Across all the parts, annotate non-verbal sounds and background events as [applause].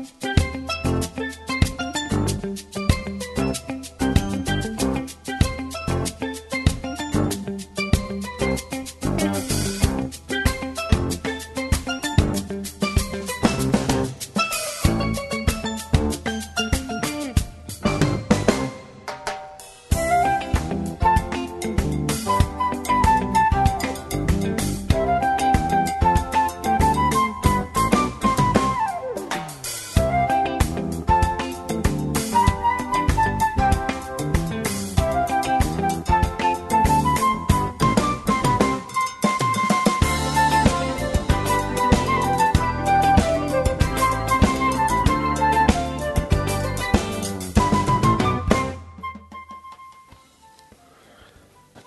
Musik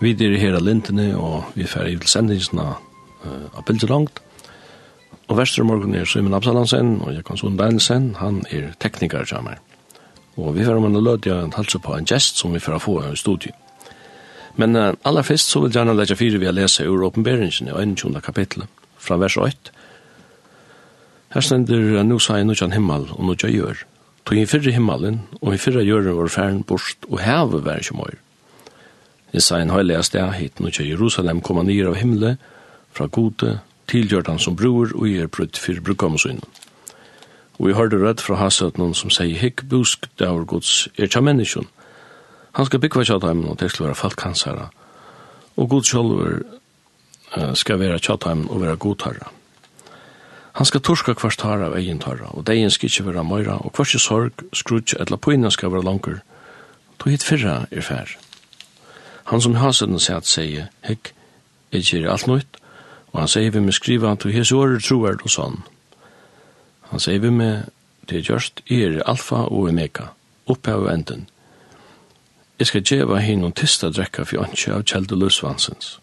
Vi er her av lintene, og vi fer i til av, uh, av bildet langt. Og Vestermorgen er Simon Absalansen, og Jakon Danielsen, han er tekniker til meg. Og vi får om å løte jeg en halse på en gest som vi får få i studiet. Men uh, aller først så vil jeg gjerne legge fire vi har lese ur åpenberingen i 21. kapitlet, fra vers 8. Her stender uh, «Nå sa jeg noe himmel, og noe jeg gjør. Tog i fyrre himmelen, og i fyrre gjør var færen bort, og heve vær ikke mer sa en heilig sted hit nu til Jerusalem koma nir av himle, fra gode, tilgjørt han som bror og er brutt for brukkomsyn. Og vi hørte rødt fra hasøtnen som sier hikk busk daur gods er tja menneskjon. Han skal bygge tja dem og til være falkhansere. Og god sjolver skal være tja dem og være godtarra. Han skal torska kvart tarra av egen tarra, og degen skal ikke være møyra, og kvart sorg, skrutsk eller poina skal være langer. To hit fyrra er færre. Han som har sett sier, hekk, jeg gjør alt nøyt, og han sier vi med skriva at du hes året troer og sånn. Han sier vi med, det er gjørst, er alfa og omega, opphav og enden. Jeg skal gjøre henne noen tista drekka for åndsje av kjelde løsvansens.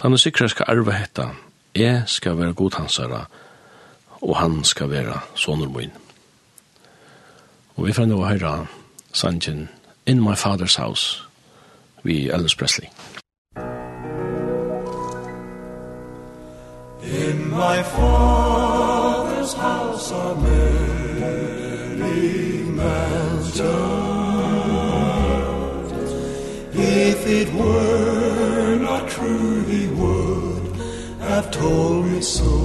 Han er sikra skal arve hetta, jeg skal være godhansara, og han skal være sonermoin. Og vi får nå høyra sangen In My Father's House, vi Elvis Presley. In my father's house are many mansions If it were not true he would have told me so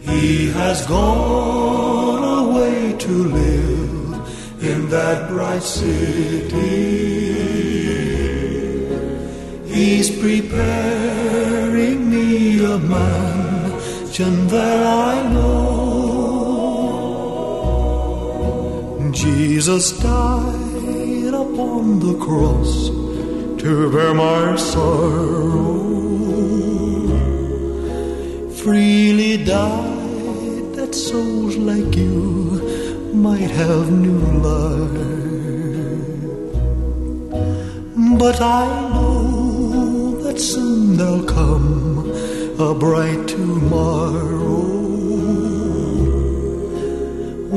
He has gone away to live in that bright city. He's preparing me a mansion that I know. Jesus died upon the cross to bear my sorrow. Freely died that souls like you might have new love But I know that soon there'll come a bright tomorrow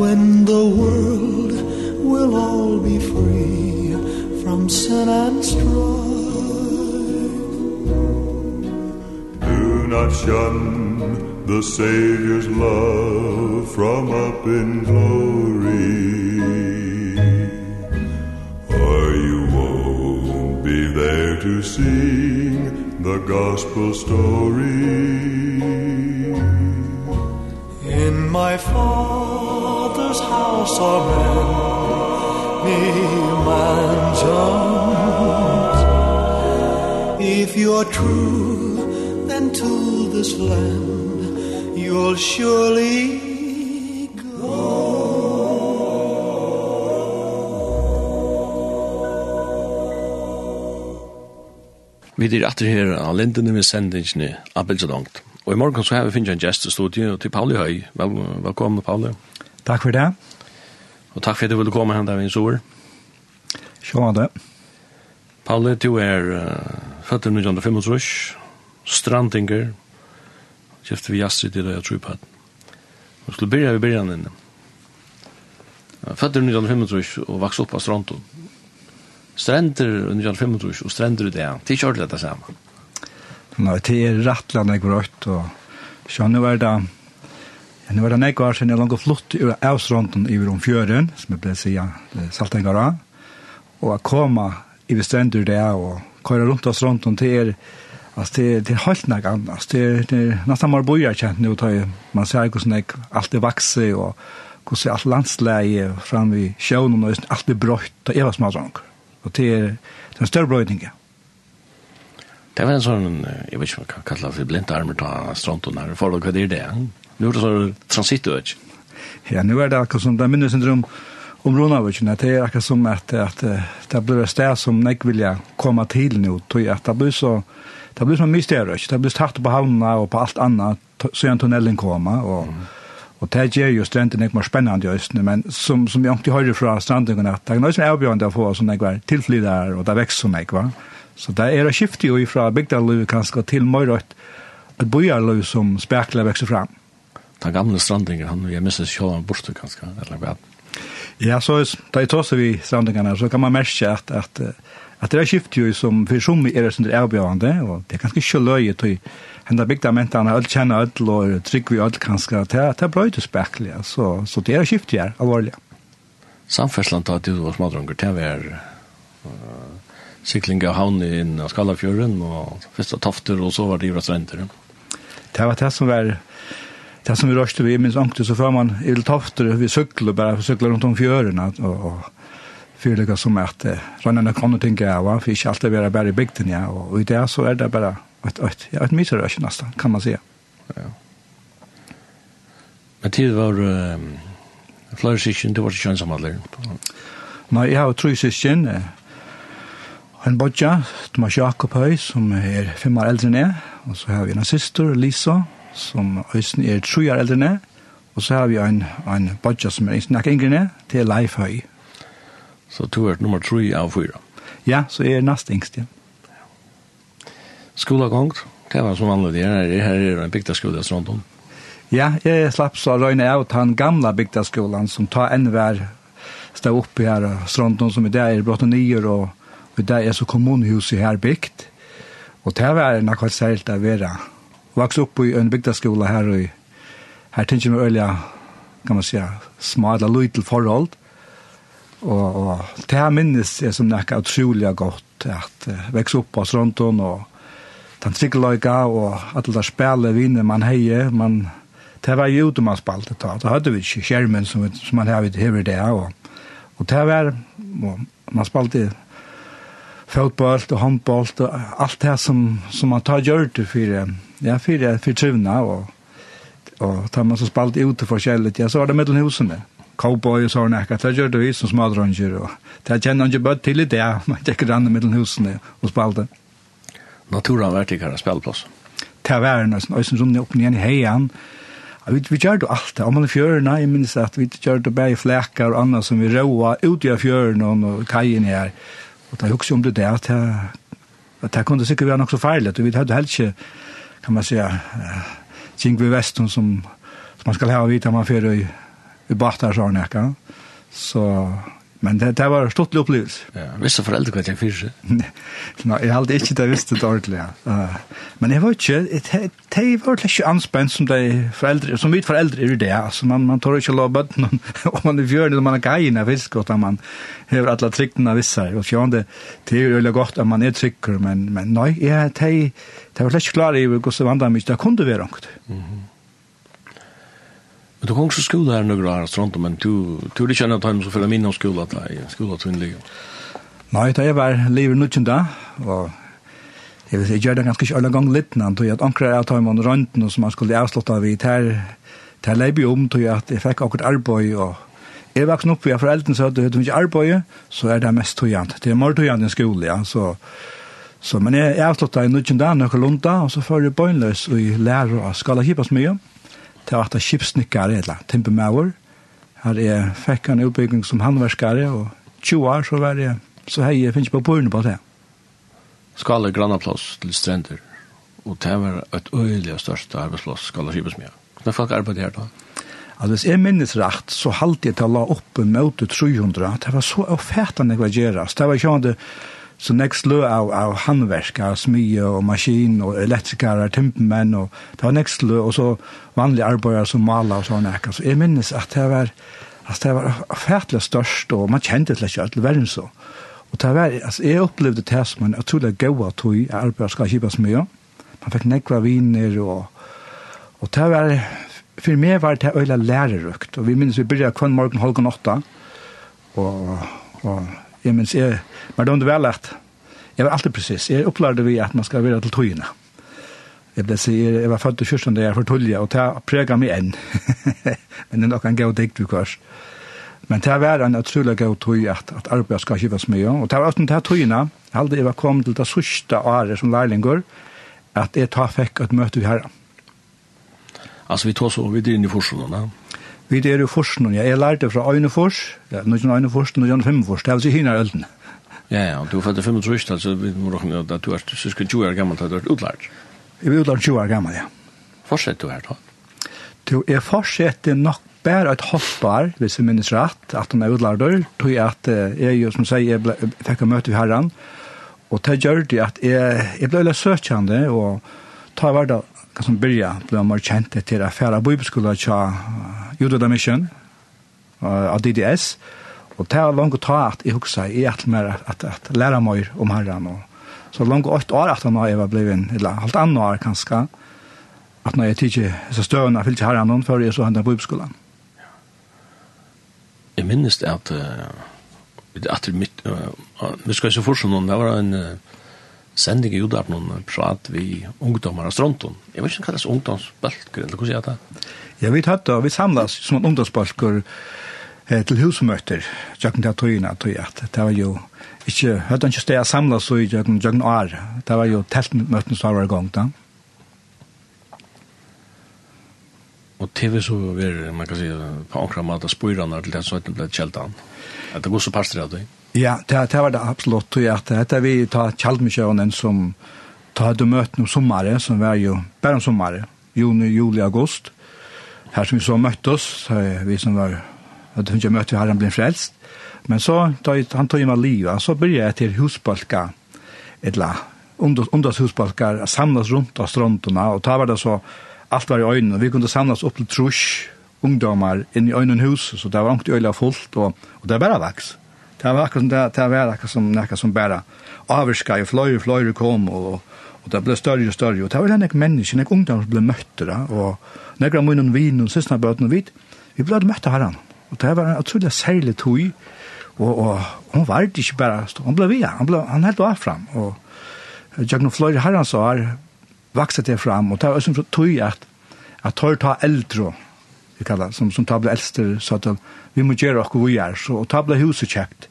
When the world will all be free from sin and strife. Do not shun The Savior's love from up in glory. Or you won't be there to sing the gospel story? In my Father's house are many mansions. If you're true then to this land you'll surely go. Vi er etter her av lindene med sendingene Abel Zalongt. Og i morgen så har vi finnet en gjest i studiet til Pauli Høy. Vel, velkommen, Pauli. Takk for det. Og takk for at du ville komme hen der vi sår. Sjå det. Pauli, du er uh, født i 1925, strandinger, kjefte vi jasser til det jeg tror på. Vi skulle byrja vi byrja han inne. Føtter 1925 og vaks opp av Stronto. Strender 1925 og strender i det, det er ikke ordentlig det samme. Nei, det er rettland jeg grøtt, og så nå er det Nu er det nek år siden jeg langt flott ur avstrånden i om fjøren, som jeg ble sida saltengara, og jeg koma i bestrendur det og køyra rundt avstrånden til er Alltså det det helt något annat. Det det nästan mer bojar känt nu tar man ser hur snäck allt det växer och hur ser allt landsläge fram vi sjön och allt det brött och evas madrang. Och det är den större brödningen. Det var en sån jag vet inte vad jag kallar för blint armar ta stront och när för vad det är det. Nu är det så transit ut. Ja, nu är det alltså som det minns syndrom om Ronavicen, det är akkurat som att, att, det blir ett som jag vill komma till nu, tror jag att det blir så det blir som mysterisk. Det blir tatt på havnene og på allt annat sedan tunneln komma och mm. och det gjør ju stranden ikke mer spännande i Østene, men som som jag inte hører fra stranden att det är noe som är björn där får såna där tilflyder, og och där växer såna va. Så där är å skifte ju ifrån bygdalöv kanske till mörkt et bojarlöv som spekler vekster fram. Den gamla stranden han jag missar själva borte kanskje, eller hva? Ja, så är det tar så vi strandingene, så kan man märka at att at det er skift jo som for som er det er avbjørende, og det er ganske ikke løye til henda bygda mentene, alt kjenner alt, og trygg vi alt kanskje, det er, det er bløyt og så, så det er skift jo her, alvorlig. Samferdsland tar til hos Madrunger, det er uh, sikling av havn inn av Skallafjøren, og fyrst av tofter, og så var det i Strender. Det var det som var det som vi rørste vi, minst ångte, så før man i tofter, vi sykler, bare sykler rundt om fjørene, og, og fyrir som at rannene kan ting gava, for ikke alltid være bare i bygden, ja, og i det så er det bare et, et, et, et myterøsje nesten, kan man säga. Ja. Men tid var uh, flere syskjen, du var ikke kjønnsamadler? Nei, jeg har tre syskjen, en bodja, Thomas Jakob Høy, som er fem år eldre enn jeg, og så har vi en syster, Lisa, som Øysten er tre år eldre enn jeg, og så har vi en, en bodja som er ikke yngre enn jeg, til Leif Høy, Så du er nummer 3 av 4. Ja, så er nest yngst, ja. Skolagångt, det var som vanlig det er, her er en bygdaskole i om. Ja, jeg slapp så røyne av den gamla bygdaskolan som tar enn hver stå oppe her, Strandon som i dag er brått og nyer, og i dag er så kommunhuset her bygd. Og det var nok helt særlig å være. Vaks opp i en bygdaskola her, og her tenker vi øyelig, kan man si, smale lyd til forhold. Og, og det her minnes jeg som nekka utrolig godt at uh, vekse opp på Stronton og den trikkeløyga og at det spille vinner man heier man det var jo man spalte da det hadde vi ikke skjermen som, som man har hever det og, og det var og man spalte fotboll og håndboll og alt det som, som man tar gjør til for, ja, for, for trivna og, og tar man så spalt ute forskjellig, ja, så var det mellom husene cowboy og sånn ekka, det gjør det vi som smadronger, og det kjenner han ikke bare til i det, [laughs] man tjekker rann i middelen husene og spalte. Naturen har vært ikke her spillplass? Det har vært nesten, og som rundt opp igjen i heian, Vi, vi gjør det alt. Om man er fjørene, jeg minns at vi gjør det bare i flekker og annet som vi råa ut i fjørene og kajen her. Og da husker jeg om det der, at det, det kunne sikkert være nok så farlig. Vi hadde helst ikke, kan man si, ting ved Vesten som, som man skal ha vite om man fjører i vi bakte sånn ikke. Så, men det, det var en stort opplevelse. Ja, visste foreldre hva jeg fyrte? [laughs] Nei, jeg hadde ikke det visste det ordentlig. Ja. Uh, men jeg var ikke, det det var ikke anspent som de foreldre, som mitt foreldre er det. Altså, man, man tør ikke lov bøtten [laughs] om, om man er fjørende, om man er geien, jeg visste godt at man har alle tryktene av visse. Og fjørende, det er jo godt at man er trykker, men, men nei, jeg, det, det var ikke klar i hvordan det vandrer mye. Det kunne være noe. Mm. Men du kom også skole her några år sånt men du du ikke känner att han så för min om skole, at jeg i skola tunnlig. Nei, det är väl livet nu da, og jeg vil si, jeg gjør det ganske ikke alle ganger litt, men jeg anker at jeg var rundt noe som jeg skulle avslutte av i ter, ter leiby om, tog jeg at jeg fikk akkurat arbeid, og jeg vaksen opp, jeg foreldrene sa at du ikke arbeid, så er det mest togjant. Det er mer togjant enn skole, ja, så, så men jeg avslutte i nødvendig da, nøkker lunda, og så får jeg bøgnløs og jeg lærer å skala hipas mye, og til at skipsnikkare eller timpemauer. Her er fikk en utbygging som handverskare, og 20 år så var det, så hei jeg finnes på bøyne på det. Skala grannaplass til strender, og det var et øyelig største arbeidsplass, Skala skipesmia. Hvordan folk arbeid her da? Altså, hvis jeg minnes rett, så halte jeg til å la oppe møte 300. Det var så oppfattende hva gjerast. Det var ikke så nek slø av, av handverk, av smye og maskin og elektrikere, timpemenn, og det var nek slø, og så vanlige arbeidere som maler og sånne. Så jeg minnes at det var, at det var fætlig størst, og man kjente det ikke alt verden så. Og det var, altså jeg opplevde det som en utrolig gøy tog, at arbeidere skal kjipa smye. Man fikk nekva viner, og, og det var, for meg var det øyla lærerukt, og vi minnes vi byrja kvann morgen halvgen åtta, og, og jeg minns, jeg, men det var vel at jeg var alltid precis, jeg opplevde vi at man skal være til togene. Jeg ble sier, jeg var født til 14. jeg for tullje, og det preget meg enn. [laughs] men det er nok en god dikt vi kvar. Men det var en utrolig god tog at, at arbeid skal kjøpes mye. Og det var også til togene, aldri jeg var kommet til det sørste året som lærlinger, at jeg tar fikk et møte vi herre. Altså vi tar så, vi inn i i forsøkene, Vi er jo forsen, og jeg lærte fra Øynefors, ja, nå ikke Øynefors, nå ikke Øynefors, det er altså henne ølten. Ja, ja, du er født i 35, altså vi må råkne at du er cirka 20 år gammel, da du er utlært. Jeg er utlært 20 år gammel, ja. Fortsett du her da? Du, jeg fortsetter nok bare et hoppar, hvis jeg minnes rett, at han er utlært tror jeg at jeg, som sier, jeg fikk å møte ved herren, og det gjør det at jeg, jeg ble litt søkjende, og ta hver dag, som byrja, ble jeg mer kjent etter affæra bibelskola tja Youth Mission av DDS, og det var langt å ta at jeg husker i at mer at, at lære meg om herren. Og, så langt åtte år at han var blevet, eller halvt annet år kanskje, at når jeg tidlig så støvende jeg fyllte herren før jeg så hentet på oppskolen. Jeg minnes det at uh, at mitt vi skal se forstå noen, det var en sending i Jodab noen prat vi ungdommer av Stronton. Jeg vet ikke hva det er ungdomsbølger, eller hva sier jeg det? Ja, vi tatt og vi samlas som en ungdomsbalkur eh, til husmøter, tjøkken til tøyene, tøy at det var jo ikke, høyde ikke sted å samlas i tjøkken, tjøkken år, det var jo teltmøtene som var i gang da. Og TV så var, man kan si, på omkring måte spyrene til det som ble kjeltan. Det går så passer av det. Ja, det, det var det absolutt, tøy at dette vi tar kjeldmykjøren som tar det møtene om sommare, som var jo bare om sommare, juni, juli, august, og her som vi så møttes, vi som var, at hun ikke møtte herren ble frelst, men så, han tog meg livet, så begynte jeg til husbalka, etla, under, under husbalka, samlas rundt av strontene, og da var det så, alt var i øynene, vi kunne samlas opp til trusk, ungdomar inn i øynene hus, så det var ikke øyla fullt, og, og det bare vaks. Det var akkurat som det, det var akkurat som, akkurat som bare avvirska, og fløyre, fløyre kom, og, og Og det ble større og større, og det var det nek mennesker, nek ungdom som ble møtter, og nek av munnen vin og siste bøten og vit, vi ble møtt av herren. Og det var en utrolig særlig tog, og, og hun var ikke bare, stå. hun ble via, han, ble, han helt var fram, og jeg Jagno Fløyre herren så har vakset det fram, og det var som tog at, at tar ta eldre, vi kallar, som, som tabla eldster, så at vi må gjøre okkur vi er, så tabla huset kjekt,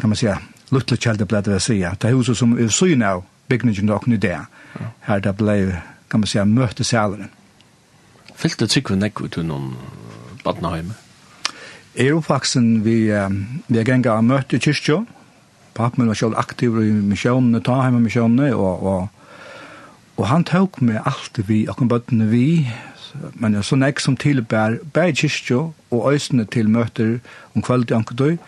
kan man säga, luttla kjelde ble det å si, det huset som er så av, bygningene og noe det. Her det ble, kan man si, møtesaleren. Fylte trykker nekk ut til noen badneheime? Jeg er oppvaksen, vi, vi er ganger av møte i kyrkjø. Pappen var selv aktiv i misjonene, ta hjemme misjonene, og, og, og han tok med alt vi, og bøttene vi, men så nek som tilbær bæg kyrkjø og øsene til møter om kveld i ankedøy,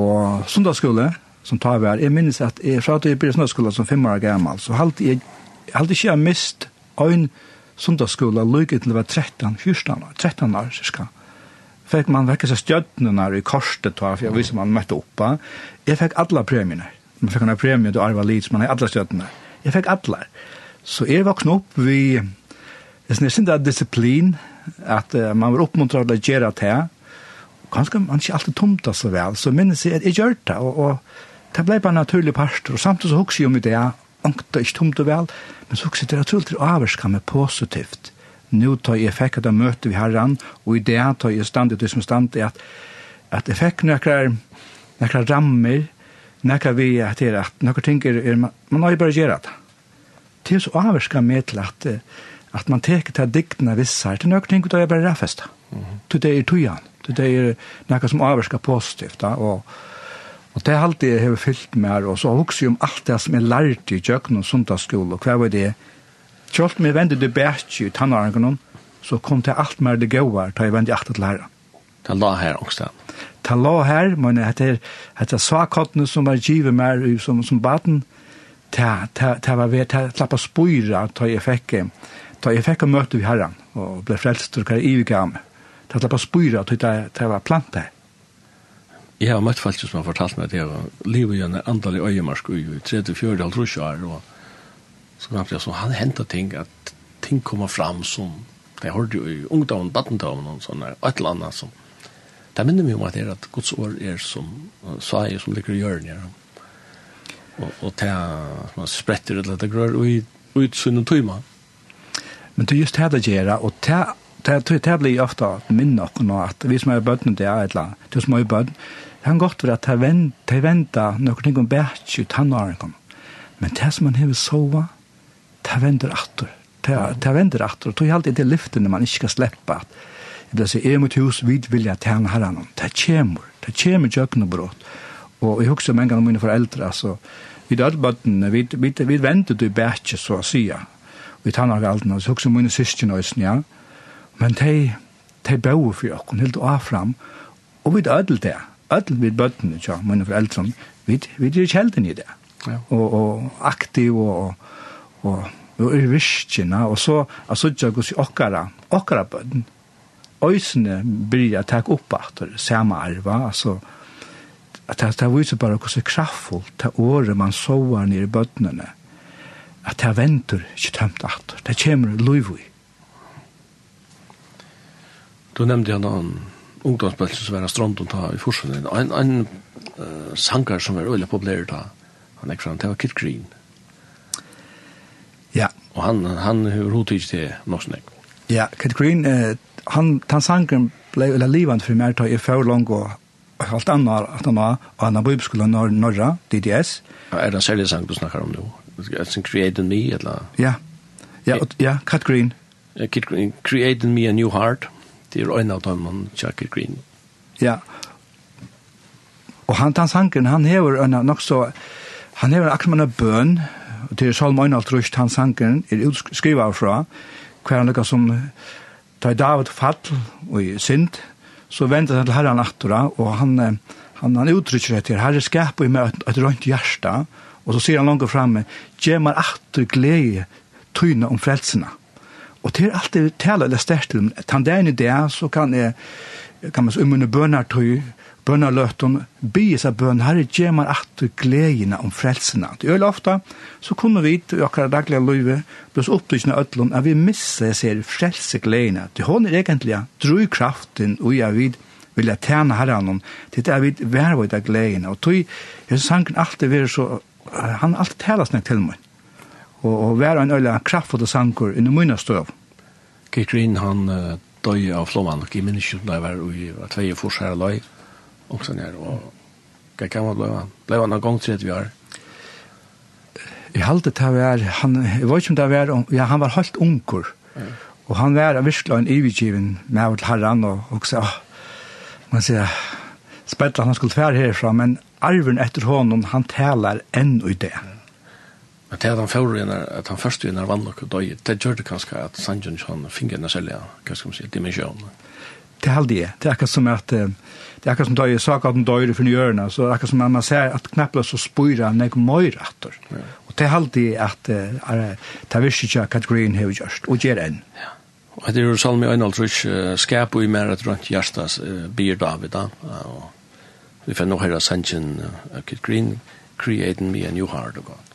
og sundagsskole, som tar vær. Jeg minnes at jeg fra til Birgit Snøskola som fem år gammel, så halte jeg, jeg halte ikke jeg mist øyn sundagsskola lykke til å være 13, 14 år, 13 år, cirka. Fikk man vekk seg stjøttene i korset, for jeg visste man møtte oppa. Jeg fikk alle premiene. Man fikk en premie til Arva Lids, man har alle stjøttene. Jeg fikk alle. Så jeg var knopp, vi, jeg synes ikke disiplin, at uh, man var oppmuntret til å gjøre det her. Kanskje man ikke alltid tomte så vel, så minnes jeg at jeg gjør det, og, og det blei bare naturlig parster, og samtidig så hukse jeg om det, ångta ikke tomt og vel, men så hukse det er å avvarska meg positivt. Nå tar jeg fikk at jeg møter vi herran, og i det tar jeg standet det som stand er at, at jeg fikk nekrar, nekrar rammer, nekrar vi at det er at nekrar ting er, man, man har jo bare gjerat det. Det er så avvarska meg til at, at man teker til diktene vissar, til nekrar ting er bare raffesta. Til det er tujan, til det er nekrar som avvarska positivt, og, og Og det er halte jeg har fyllt med her, og så hukser jeg om alt det som jeg lærte i kjøkken og sundagsskole, og hva var det? Kjølt meg vende det bætje i tannarangene, så kom det alt mer det gode her, da jeg vende alt til læreren. Det la her også. Det la her, men det er sakottene som var givet mer som, som baden, det var ved, det slapp å spore da jeg fikk, da jeg fikk å møte vi herren, og ble frelst og hva jeg ivig av meg. Det slapp å spore da jeg var plantet Jeg har møtt folk som har fortalt meg at jeg var livet igjen en andal i øyemarsk i 34-50 år, og så kan jeg sånn, han hentet ting, at ting kommer fram som, jeg hørte jo i ungdommen, badentamen og sånn, og et eller annet som, det minner meg om at det er at Guds år er som, sa jeg som ligger i hjørnet ja. og, og det er, man spretter et eller annet grør, og ut sunn og tøyma. Men det er just det det gjør, og det det det blir ofta minna och nå att vi som är bödden det är ett land. Det som är bödden kan godt være at de venter, venter noen ting om bæts i tannåren. Men det som man har sova, det venter atter. Det venter atter. Og er alltid det lyftene man ikke skal slippe at det blir så er mot hus, vi vil jeg tjene herren. Det kommer. Det kommer kjøkken og brått. Og jeg husker mange av mine foreldre, altså, vi døde bøttene, vi, vi, vi venter i bæts, så å si. Vi tar nok alt, nå. jeg husker mine søskene, ja. Men de, de bøver for oss, helt av fram. Og vi døde det öll við bötnene, ja mine foreldrene, vi, vi er kjelden i det. Ja. Og, og aktiv og, og, og er virkjene, og så er sånn at vi okkara, okkara bøtn, øysene blir å takke opp at det samme arva, altså, at det, det viser bare hvordan kraftfullt det året man sover nere i bøtnene, at det venter ikke tømt at det kommer lov i. Du nevnte jo noen ungdomsbølse som var strånd og ta i forskjellen. En, en uh, sanger som var veldig populær da, han gikk fram, det var Kit Green. Ja. Og han, han har hodet til Norsnek. Ja, Kit Green, eh, han, han sanger ble eller livet for meg, da jeg får langt og alt annet, at han var, og han har bøybskolen nor Norra, DDS. Ja, er det en særlig sang du snakker om nå? Som Create Me, eller? Ja, ja, og, ja Kit Green. Kit Green, Create Me a New Heart det er en av dem, Jacker Green. Ja, og han, hans sangen, han hever en nok så, han hever akkurat en bøn, og det er Salm 1, han sangen, er utskrivet fra, hver han lykker som, da David fall og i synd, så venter han til herren attora, og han, han, han uttrykker etter, herre skaper i meg et, et rønt hjerte, og så sier han langt framme, «Gje meg atter glede tyne om frelsene». Og det er alltid tala eller størst til, Tan der i det, så kan jeg, kan man så umunne bønartøy, bønarløtton, be seg bøn, herre, gjør man at gledene om frelsene. Det gjør ofte, så kunne vi i akkurat daglige løyve, blås opplysen av ødlån, at vi misser, jeg ser, frelse gledene. Det hånd er egentlig drøykraften, og jeg vid, vil jeg tjene herren til det er vi vervet av gledene. Og tog, jeg synes alt kan alltid være så, han alltid taler snakk til meg og, og være en øyla kraftfull sankur inni munna støv. Kirk Green, han uh, døy av flomman, og jeg minnes ikke da jeg var i tvei og fors her løy, og sånn her, og hva kan man blei han? Blei han en gang 30 år? Jeg halte det var, han, jeg var ikke om det var, ja, han var helt unker, og han var virkelig en ivigiven med av herran, og, og så, man sier, spett han skulle tver herfra, men arven etter honom, han taler enn i det. Mm Men det er han fører inn, at han først inn er vann og døy, det gjør det kanskje at Sanjun han fingrene selv, hva skal man si, dimensjon. Det er aldri, det er akkurat som at, det er akkurat som døy, sak at den døy for njørene, så det er akkurat som at man ser at knapple så spyrer han ikke møyre etter. Og det er aldri at det er virkelig ikke kategorien har gjort, og gjør enn. Ja. Og det er jo salmi og innholdt rus, skap og i mer et rundt hjertas byr David, da, og vi får nå høre Sanjun Kit Green, creating me a new heart of God.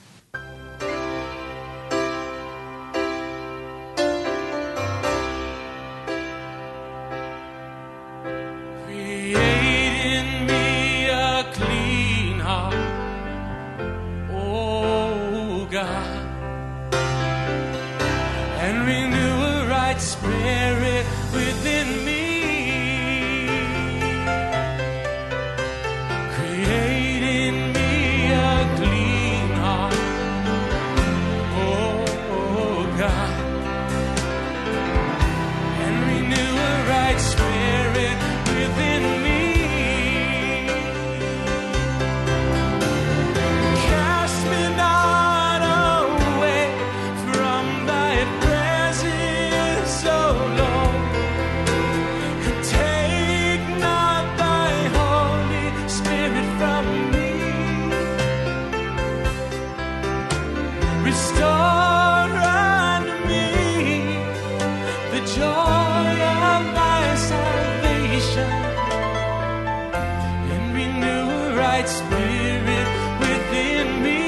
right spirit within me.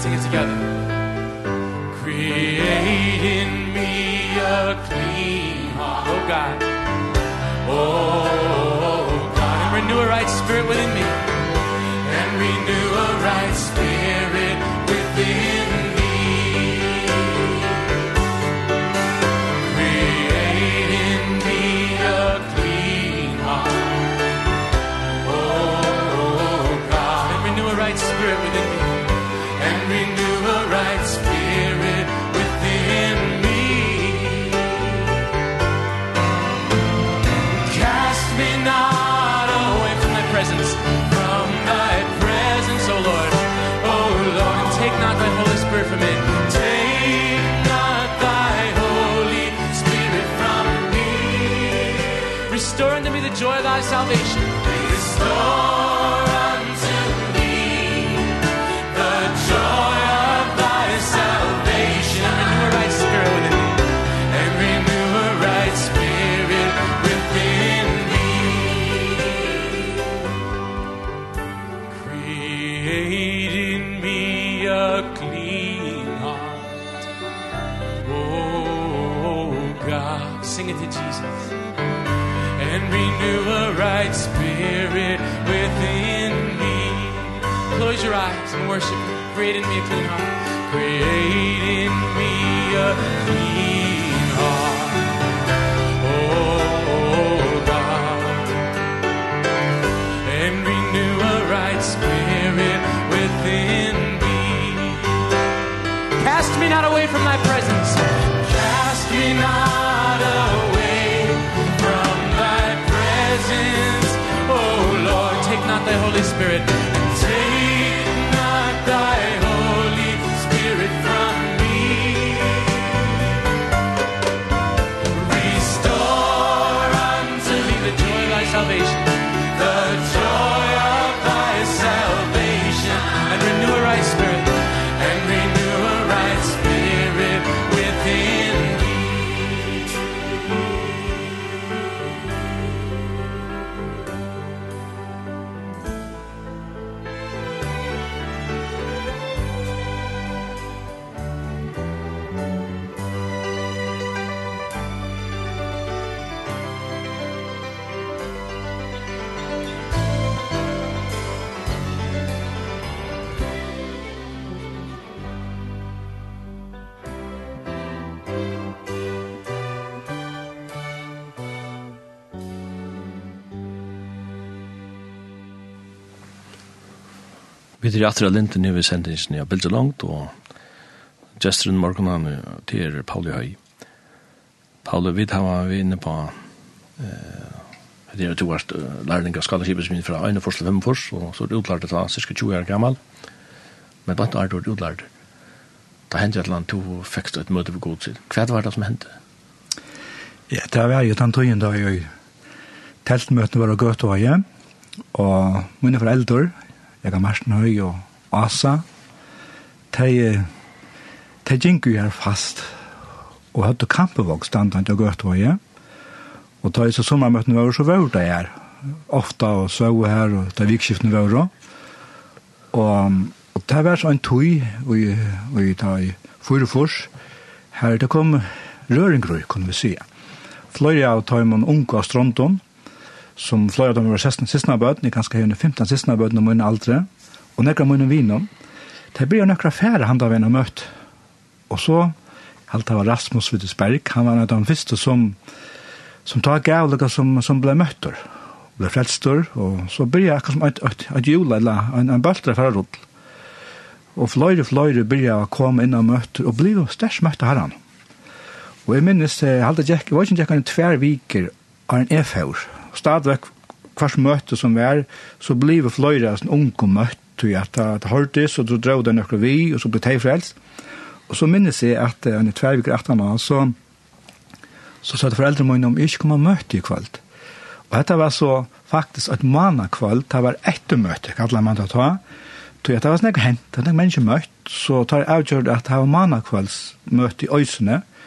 Sing it together. Create in me a clean heart. Oh God. Oh Close your eyes and worship Him. Create in me a clean heart. Create in me a clean heart. Vi er atter linten i sendingen i bildet Langt, og gesteren morgenen til Pauli Høy. Pauli, vi tar vi inne på eh, det er to hvert lærning av skalaskipet som er fra Øyne Fors til og så er det utlært til han cirka 20 år gammel, men bare da er det utlært. Da hendte et eller annet to fikk et møte på god tid. Hva var det som hendte? Ja, det var jo den tøyen da jeg teltmøtene var og gøtt og jeg, og mine foreldre, jeg har Marsten Høy og Asa, de, de gikk jo her fast, og hadde kampevåg standan til Gøtvøye, og da jeg så sommermøtene var, så var det her, ofta og sov her, og da vikskiftene var det, og, og det var så en tøy, og jeg tar i Fyrefors, her det kom røringrøy, kunne vi si. Fløyre av tøymen unge av Stronton, som fløy av dem var 16 sistna bøten, jeg kanskje hevne 15 sistna bøten om min aldre, og nekra min vinom, det blir jo nekra færre han da vi har møtt. Og så, alt det var Rasmus Wittesberg, han var en av de første som, som tar gavlega som, som ble møttur, ble frelstor, og så blir jeg akkurat som et, et, et jula, eller en, en bøltre fra rull. Og fløyre, fløyre blir jeg å komme inn og møtter, og blir jo størst møtte herren. Og jeg minnes, jeg halte Jack, jeg var ikke jeg kan tver viker, av en e-fjord, stadigvæk hvers møte som vi er, så blir vi fløyre en unge møte, og at det hørtes, og så drog det nøkker vi, og så ble det frelst. Og så minnes jeg at en tverviker etter nå, så, så sa det foreldre mine om, ikke kom og møte i kveld. Og dette var så faktisk et manakveld, det var etter møte, kallet man det å ta, Så det var snakk hent, det var mennesker møtt, så tar jeg avgjørt at det var manakveldsmøte i Øysene, og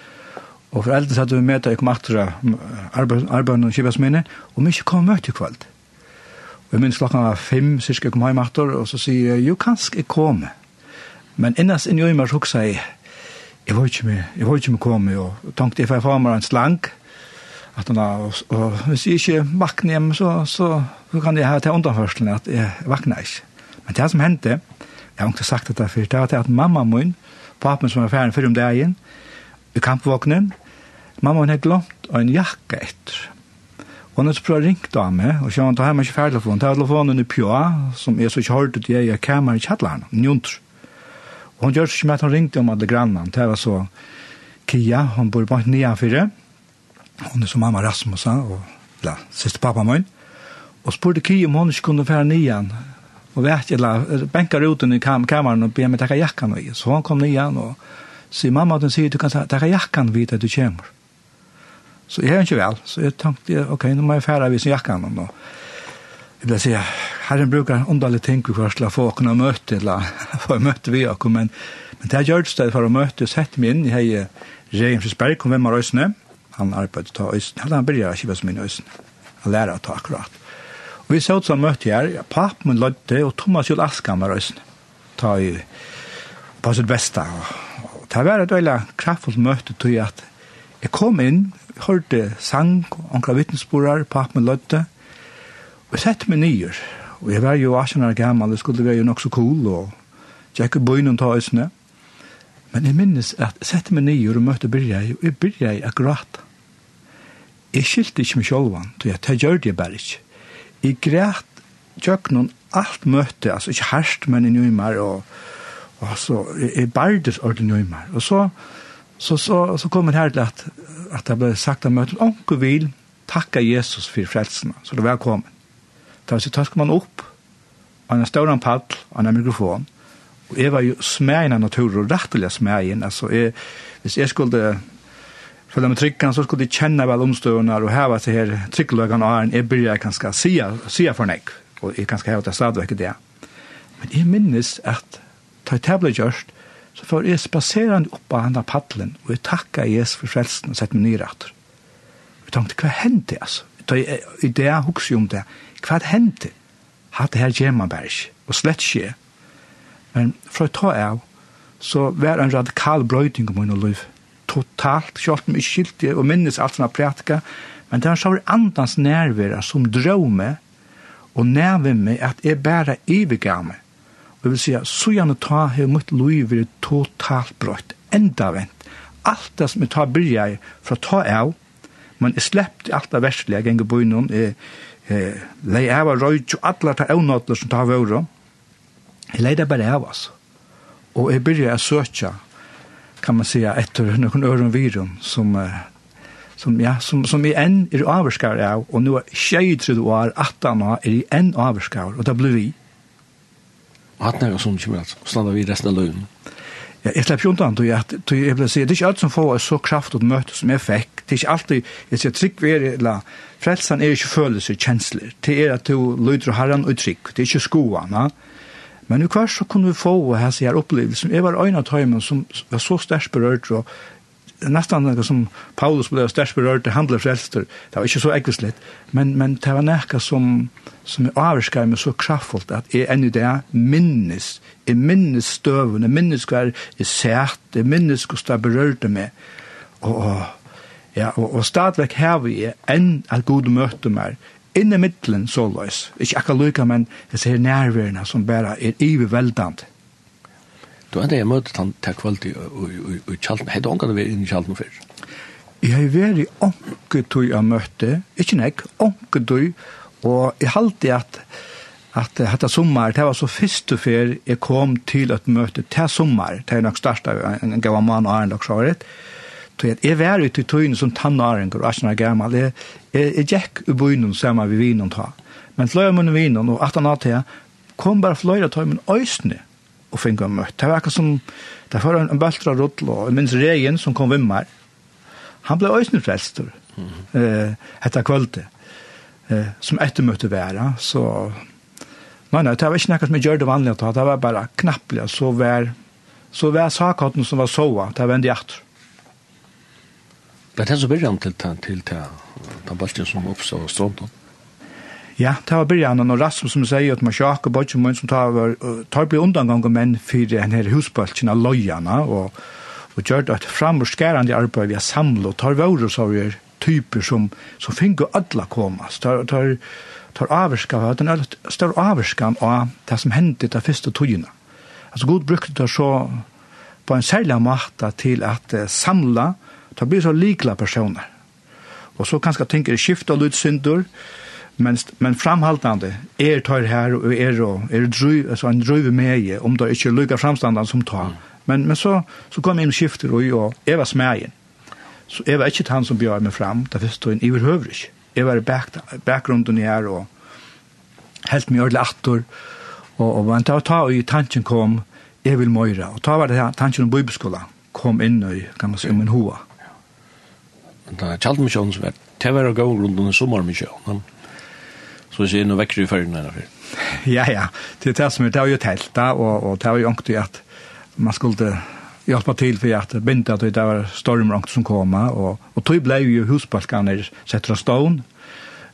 Og for eldre satt vi med til Ekmatra, arbeid og kibasminne, og vi ikke kom møte i kveld. Og jeg minns klokken var fem, cirka kom hjem atter, og så sier jeg, jo, kanskje jeg kom. Men innast inn i øymer så sier jeg, jeg var ikke med, jeg var ikke med komme, og tenkte jeg får få meg en slank, at han og, og hvis jeg ikke vakner hjem, så, så, så kan jeg ha til undanførselen at jeg vakner ikke. Men det som hendte, jeg har ikke sagt dette før, det var til at mamma min, papen som var ferdig før om dagen, i kampvåknen, Mamma hun hadde glemt en jakke etter. Og hun prøvde å ringe av meg, og kjønne, da har man ikke ferdig telefon. telefonen. Ta telefonen i Pjøa, som jeg så ikke hørte til jeg, jeg kommer i kjallaren, njuntr. Og hun gjør ikke med at hun ringte om alle grannene. Det var så Kia, hun bor på nye fire. Hun er som mamma Rasmus, og la, siste pappa min. Og spurte Kia om hun ikke kunne fære nian. og vet jeg, eller benker ut i kam kameran og be meg takke jakkan i. Så hun kom nian, og sier mamma, at hun sier, du kan takke jakkan vidt at du kommer. Så jeg er ikke vel. Så jeg tenkte, ok, nå må jeg fære av visen jakken om nå. Jeg vil si, herren bruker underlig ting vi først la få kunne møte, eller [laughs] få møte vi og men, men det er gjørt sted for å møte, sette meg inn i hei Reimsberg, kom hvem av Øysene, han arbeidet ta Øysene, Eller han begynner ikke hva som min Øysene, han lærer å ta akkurat. Og vi så ut som møte her, papp min lødde, og Thomas Jol Askam av Øysene, ta i på sitt beste. Og det var et veldig kraftfullt møte til at jeg kom inn, hørte sang, onkla vittnesborar, papp med løtte, og jeg sette meg nyer. Og jeg var jo 18 år gammel, det skulle være jo nok så cool, og jeg kunne bøyne og ta øsene. Men jeg minnes at jeg sette meg nyer og møtte Birja, og jeg Birja er gråta. Jeg skilte ikke meg sjølvan, så jeg, tar gjør det bare ikke. Jeg græt noen alt møtte, altså ikke herst, men i nøymer, og, og så, jeg bardes ordentlig nøymer. Og så, så, så, så kommer det her til at at det ble sagt at møtet, onke vil takka Jesus for frelsene, så du er velkommen. Da så tøsker man opp, og en større pall, og en mikrofon, og jeg var jo smægen av naturen, og rettelig smægen, altså, jeg, hvis jeg skulle følge med tryggene, så skulle jeg kjenne vel omstående, og her var det her tryggløkene og æren, jeg byrja kanskje sia, sia for nek, og jeg kanskje heva til stadigvæk det. Men jeg minnes at, da jeg ble gjørst, så får jeg spaserende opp av henne paddelen, og jeg takker Jesus for frelsen og sette meg nye ratter. Jeg tenkte, hva hendte, altså? Da jeg, I det jeg husker om det, hva hendte? Hatt det her gjør man bare ikke, og slett ikke. Men fra å ta av, så var en radikal brøyding om min liv. Totalt, selv om jeg skilte og minnes alt som jeg prætka, men det var så andans nærvære som drømme, og nærvære meg at jeg bare ivergav meg Vi vil si, at så gjerne ta her mitt liv er totalt brøtt, enda vent. Alt det som jeg tar bryr jeg fra ta av, men jeg slepp alt det verslige jeg ganger på innom, jeg, jeg lei av av røyt og alle ta avnåtler som tar våre. Jeg lei det bare av, oss. Og jeg byrja jeg søkja, kan man si, etter noen øren virum som som ja som som i en er avskar av og nu er du år 18 han er i en avskar og da blir vi hatt nære som kommer at standa vi resten av løven. Ja, jeg slipper jo undan, at jeg vil si, det er ikke alt som får så kraft og møte som jeg fikk. Det er ikke alltid, jeg sier, trygg vi er, eller frelsen er ikke følelser, kjensler. Det er at du lyder og herren og trygg, det er ikke skoene. Men i hver så kunne vi få her, her opplevelse, Jeg var øyne av tøymen som var så størst berørt, og det er nesten noe som Paulus ble størst berørt, det handler frelster. Det var ikke så ekvislet, men, men det var noe som, som er avskar meg så kraftfullt, at jeg enn i det minnes, jeg minnes støvene, jeg minnes hva jeg sæt, jeg minnes hva det berørte meg. Og, ja, og, og stadigvæk har vi enn at god møte meg, inne middelen så løs. Ikke akkurat lykke, men jeg ser nærværende som bare er iveveldende. Du hadde jeg møtet han til kvalt i Kjalten. Hei, du ångan vært inn i Kjalten før? Jeg har vært i ångetøy jeg møtte. ikke nek, ångetøy, og jeg halte at at hetta sommar, det var så fyrstu fer jeg kom til at møte til sommar, det er nok størst en gav mann og æren og sjaret, så jeg var ute i tøyene som tannaren og æren og gammal, jeg, jeg, jeg gikk i bøynen sammen med vinen ta, men fløy munnen vinen og at han hatt kom bare fløy av tøymen øysene, og finne møtt. Det var akkurat som, det var en, en bøltra rull og en minns regen som kom vimmer. Han ble øyne frelster mm -hmm. eh, etter kvöldet eh, som etter møtte være. Så, nei, nei, det var ikke noe som jeg gjør det vanlig å ta, det var bare knapplig, så var, så var sakaten som var sova, det var en diatter. Det er det som blir til, til, til, til, til, til, til, til, til, til, til, til, Ja, det var Birjan og Rasmus som sier at man sjakk og bodde mun som tar over, tar bli undangang og menn fyrir en her husbaltjen av lojana og, og gjør et framurskærande arbeid vi har samlet og tar våre er typer som, som finner alle komast. Tar, tar, tar avskan, den er større avskan av det som hendte det første togene. Altså god brukte det så på en særlig måte til at uh, samla, tar blir så likla personer. Og så kanskje tenker skifta lydsynder, men men framhaldande er tar her og er og er dru altså en dru med om det ikke lukka framstandande som tar men men så så kom inn skifter og og jeg var smægen så jeg var ikke han som bjør meg fram da først en iver høvrig jeg var i back, bakgrunden her og helt mye ordentlig atter og, og men tar ta og i tanken kom jeg vil møyre og ta var det her tanken om bibelskola kom inn og kan man si om en hoa Det er kjalt misjonen som er, det var å gå rundt under sommermisjonen så ikke er noe vekker i førgen her. Ja, ja. Det er det som er, det er jo telta, og, og det er jo ångte at man skulle hjelpe til for at begynte at det var stormrangt som kom, og, og tog ble jo husbalkene sett fra stån,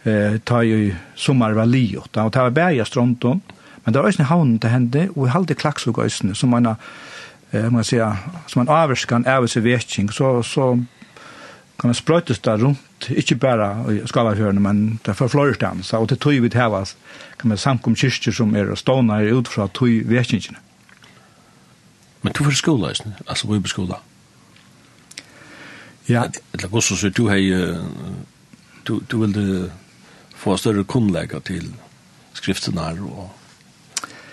eh, ta jo sommer var liot, og det var bæja stronton, men det var også havnen til hende, og vi halde klaksug som man, eh, man sier, som man avrskan av seg vetsing, så, så kan man sprøytes der rundt, ikke bare i skalafjørene, men det er for florestene, så og til tog vi til kan man samkom kyrkjer som er stående her ut fra tog vekkingsene. Men du får skola, altså hvor er skola? Ja. Eller også så du har, du, du vil få større kunnlegger til skriftene her, og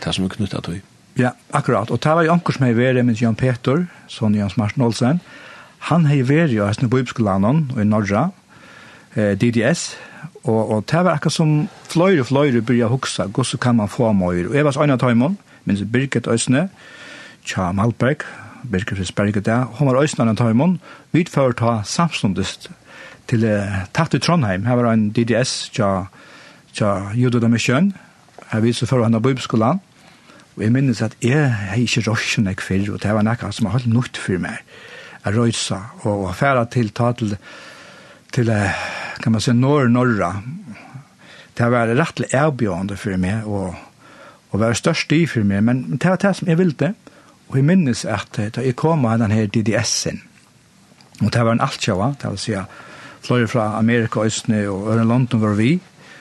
det som er knyttet til. Ja, akkurat. Og det var jo anker som jeg var, med Jan Peter, sånn Jans Martin Olsen, og han hei veri og hesten i Bibskolanon og i Norra, eh, DDS, og, og det var akkurat som fløyre og fløyre byrja huksa, hvordan kan man få møyre. Og jeg var så øyne av Tøymon, minns Birgit Øysne, Tja Malberg, Birgit Øsberg der, hun var Øysne av Tøymon, vi ført ha samstundest til eh, tatt i Trondheim, her var en DDS, tja, tja Judo da Mission. her vi så fører han av Bibskolan, og jeg minnes at jeg, jeg ikke røsjene kvar, og det var noe som har holdt nytt for meg røysa og færa til ta til til kan man säga norr norra det var rettelig erbjørende for meg, og, og var størst i for meg, men det var det som jeg ville, og jeg minnes at da jeg kom av denne DDS-en, og det var en altjava, det vil si fløy fra Amerika, Østene og Øren London var vi,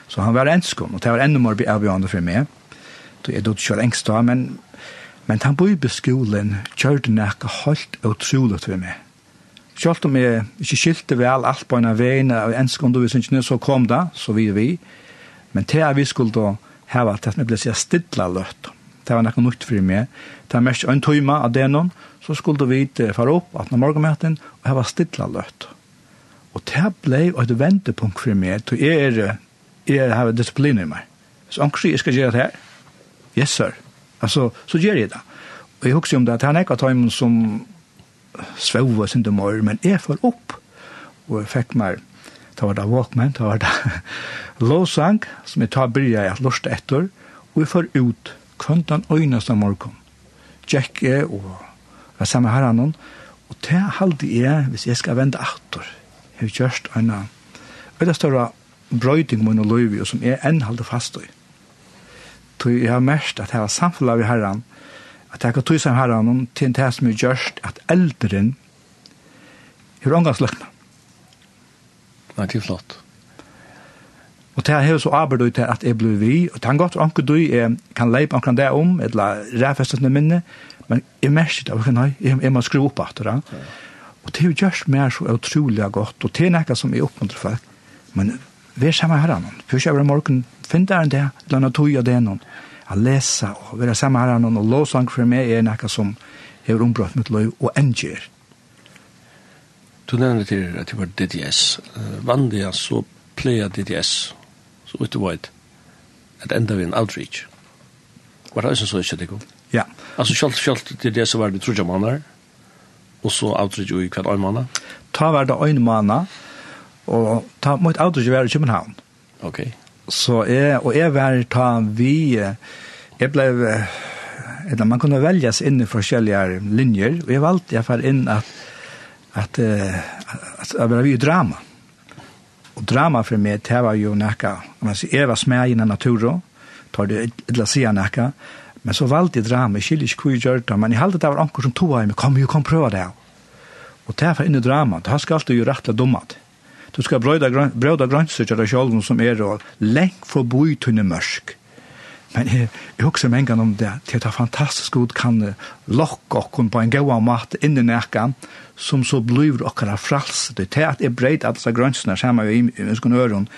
så han var enskom, og det var enda mer erbjørende for meg, så jeg dødde ikke engst da, men Men den bøybeskolen gjør det nekka holdt og troligt ved meg. Selv om jeg ikke skilte vel alt på en av veiene og ensk undervisningene, så kom det, så vi vi. Men til at vi skulle da heva til at det ble sier stidla løtt. Det var nekka nytt for meg. Det var mest en tøyma av det noen, så skulle vi fara opp at når morgenmøten og heva stidla løtt. Og det ble et ventepunkt for meg, til jeg er, jeg har disiplin i meg. Så anker jeg skal gjøre det her. Yes, sir Alltså så gör jag det. Och jag husker om det att han ekar tajmen som svov og sinde mor, men jeg får opp. Og jeg fikk meg, det var det Walkman, det var det [laughs] Låsang, som jeg tar bryr jeg lort etter, og jeg får ut kvøntan øynast av morgen. Jack jeg, og jeg sammen her annan og det halde jeg, hvis jeg skal vende atter, jeg har kjørst en av, det større brøyding med noe løyvi, og som jeg enn halde fast i tog jeg har mest at jeg har samfunnet av herren, at jeg kan tog seg herren til en test som er gjørst at eldren er omgangsløkna. Nei, det er flott. Og det er så arbeid ut til at jeg blir vi, og det er godt anker du jeg kan leip anker det om, eller rævfestet minne, men jeg mest ikke, nei, jeg, jeg må skru opp at det. Og det er jo gjørst mer så utrolig godt, og det er noe som jeg oppmuntrer for, men vi er sammen herren. Først over morgen, finn der en det, eller annet tog av det noen. Jeg leser, og vær sammen herren, og lovsang for meg er noe som har ombrott mitt liv, og enger. Du nevner til at det var DDS. Vandia så pleier DDS, så ut og veit, at enda vi en outreach. Var det også så ikke det kom? Ja. Altså selv, selv DDS var det trodde måneder, og så outreach i hver øyne måned? Ta var det øyne måned, Og ta mot auto jeg var i København. Ok. Så jeg, og jeg var ta vi, jeg ble, eller man kunne velges inn i forskjellige linjer, og jeg valgte jeg for inn at, at, at, at, vi i drama. Og drama for meg, det var jo nekka, jeg var smed innan naturen, tar det illa sia nekka, men så valgte jeg drama, jeg skiljer ikke hvor jeg gjør det, men jeg halte det var anker som tog av meg, kom jo, kom prøve det. Og det er for inn i drama, det har skal alltid jo rett til dummet. Du skal brøyda, brøyda grønnsykker deg sjolven som er og lengt forboi tunne mørsk. Men jeg, jeg husker mengen om det, til at det er fantastisk god kan lokke okken på en gaua mat inn i nekka, som så blir okker av frals. Det er at jeg breit at disse grønnsene sammen med ønsken øren,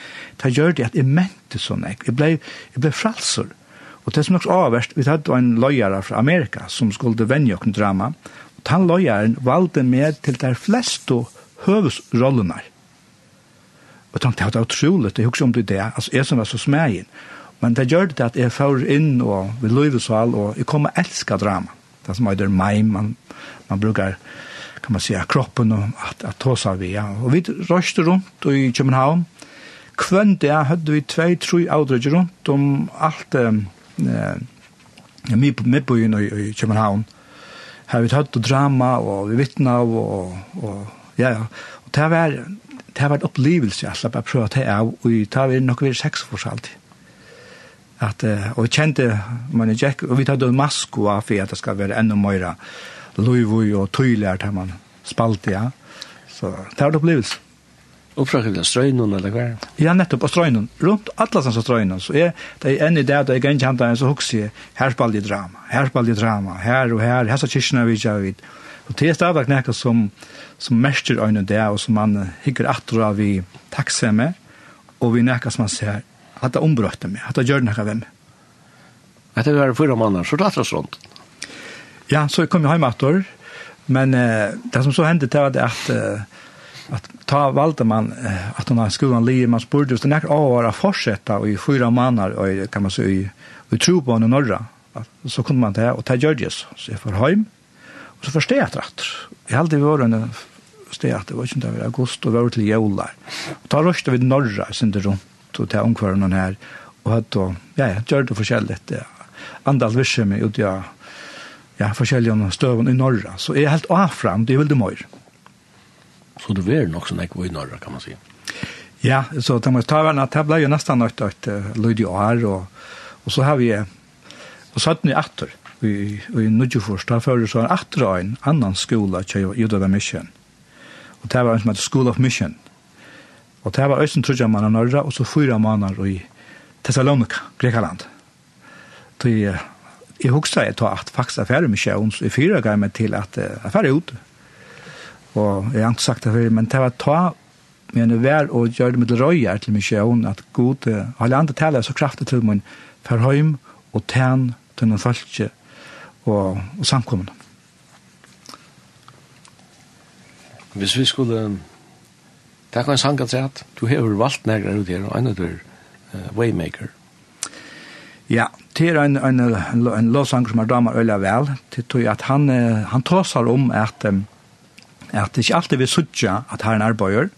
det gjør det at jeg mente sånn jeg. Jeg ble, jeg ble fralser. Og det som er avverst, vi hadde en løyere fra Amerika som skulle vende okken drama, og den løyeren valgte med til de fleste høvesrollene. Mm Og tenkte jeg, det var utroligt, jeg husker om det er det, altså jeg som var så smegen. Men det gjør det at jeg får inn og vi løyver så all, og jeg kommer elska drama. Det som er meg, man, man brukar, kan man säga, kroppen og at, at ta seg vi. Ja. Og vi røste rundt i København. Kvendt det hadde vi tvei, tre avdrag rundt om alt eh, midtbyen i, i København. Her vi tatt drama, og vi vittna, og, og ja, ja. Og det var det var en opplevelse jeg slapp å prøve til av, og jeg tar vi nok ved seks for alltid At, uh, og jeg kjente, man er Jack, og vi tar det mask og for at det skal være enda mer løyvøy og tøyler til man spalte, ja. Så det var en opplevelse. Og fra hvilken strøynen, eller hva? Ja, nettopp, og strøynen. Rundt alle som strøynen. Så jeg, det er enn i det, da jeg ikke kjente en så hukse, her spalte jeg drama, her spalte jeg drama, her og her, her så kyrkene vi ikke har vidt. Og det er stadigvæk nekket som, som som mestjer øyne det, og som man hikker atter av i takksomme, og vi nekker som man ser, at det ombrøtte meg, at det gjør noe ved meg. Etter vi var fyra måneder, så tatt det sånt. Ja, så kom jeg hjem etter, men uh, det som så hendte til var det at, uh, at ta valgte man uh, at hun har skolen livet, man spurte hvis det nekker å være fortsette i fyra måneder, og kan man si, i, i tro på henne norra, så kunne man det, og det gjør det så. Så jeg får hjem, Og så forstod jeg etter. Jeg hadde vært en sted at det var ikke det var august og var til jævlar. Og da røste vi norra sin det rundt og til omkvarnen her og hatt og, ja, ja, gjør det forskjellig. Ja. Andal visse meg ut ja, ja, forskjellige støven i norra. Så jeg er helt avfram, det er veldig mye. Så det var nok sånn ikke i norra, kan man si. Ja, så det må ta verne at det ble jo nesten nødt til å lyde i år, og, og så har vi, og så hadde vi atter i, i Nudjefors, da fører så en atra en annan skola til Judada Mission. Og det var en som heter School of Mission. Og det var øysen trudja manna norra, og så fyra manna i Thessalonika, Grekaland. Så jeg, jeg husker jeg til at faktisk er ferdig med misjon, så jeg fyra gav meg til at jeg er ferdig ut. Og jeg har ikke sagt det før, men det var ta men det var å gjøre det med det røyer til misjon, at god, alle andre taler så kraftig til min, for høym og tæn til noen falske og, og samkommende. Hvis vi skulle takk en sang at at du har valgt nærmere ut her, og en av er uh, Waymaker. Ja, det er en, en, en, en lovsanger som er damer øyla vel, til tog at han, han tåsar om at, at det ikke alltid vil sutja at her en arbeider,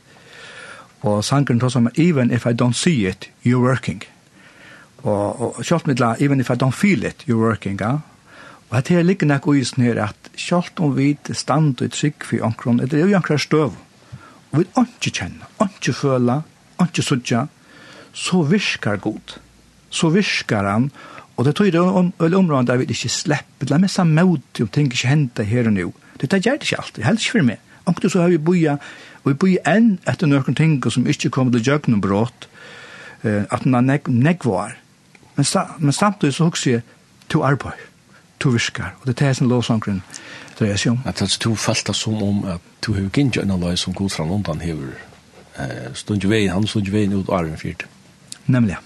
og sangeren tåsar om even if I don't see it, you're working. Og, og kjøpt even if I don't feel it, you're working, ja? Og at her ligger nek uisen her at sjalt om vi stand og trygg for omkron, eller er jo omkron støv, og vi ikke kjenner, ikke føler, ikke sutja, så virkar god. Så virkar han, og det tøyre om, øl områden der vi ikke slipper, la meg samme mot om ting ikke hente her og nå. Det gjør det ikke alltid, helst ikke for meg. Omkron så har vi boja, og vi boja enn etter noen ting som ikke kommer til jøgnen brått, at den er negvar. Men, men samtidig så hukser jeg to arbeid to viskar. Og det er det som lovsangren dreier seg om. At altså, du falt som om at du har ikke en løy som god fra London hever eh, stund jo veien, han stund jo veien ut av Arven fyrt. Nemlig.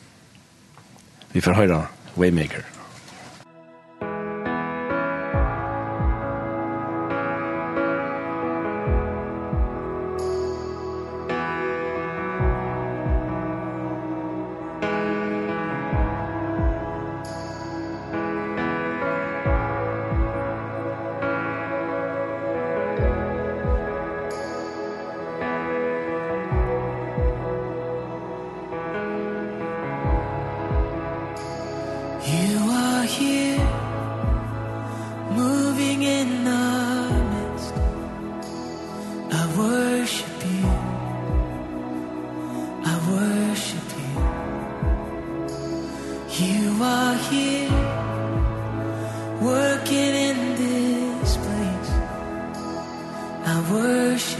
Vi får høre Waymaker. You are here working in this place. I worship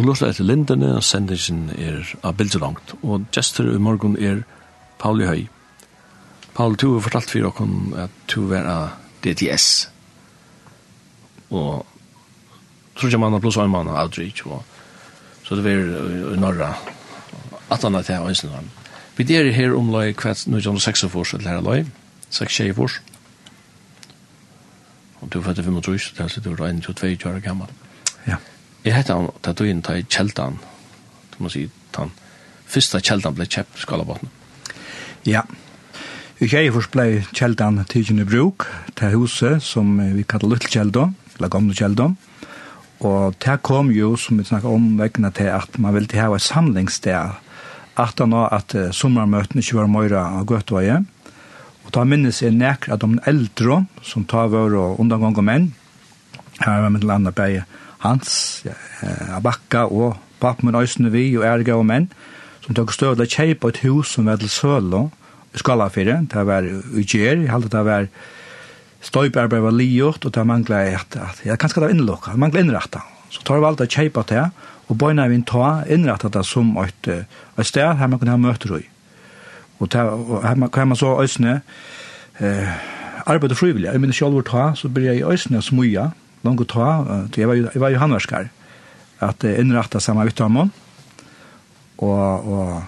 Du lustar etter lindene, og sendingen er av bildelangt, Og gestur i morgen er Pauli Høy. Pauli, du har fortalt for dere at du er av DTS. Og tror kommer man har pluss en mann av outreach. Og, så det er i Norra. At han er til Øystein. Vi er her om løy kvart 1906 for seg til her løy. 6-6 for. Og du er født var 25 år, så det var 22 år gammel. Ja. Jeg hette han, da du inn i kjeldan, du må si, den første kjeldan ble kjøpt i Skalabotn. Ja, i Kjeifors ble kjeldan tidgjende bruk til huset som vi kallar Little Kjeldon, eller Gamle Kjeldon, og det kom jo, som vi snakket om, vekkene til at man ville ha et samlingssted, at han var at sommermøtene ikke var møyre av Gøtøye, og da minnes jeg nekker at de eldre, som tar våre og undergang og menn, her var med til andre hans, eh, Abakka og pappen min vi og erga og menn, som tog støvla kjeipa et hus som var til Sølo, i Skalafire, det var i Gjer, i halde det var støybarbeid var liot, og det manglet et, at, ja, kanskje det var innlokka, det manglet innratta. Så tar vi alt å kjeipa til, og bøyna vi ta innratta det som et, et sted her man kunne ha møter i. Og, ta, og her, man, her man så Øysene, eh, arbeid og frivillig. Jeg minner selv ta, så blir jeg i øsne smuja, langt å ta, jeg var jo, jeg var jo handverskar, at jeg innrettet sammen med og, og,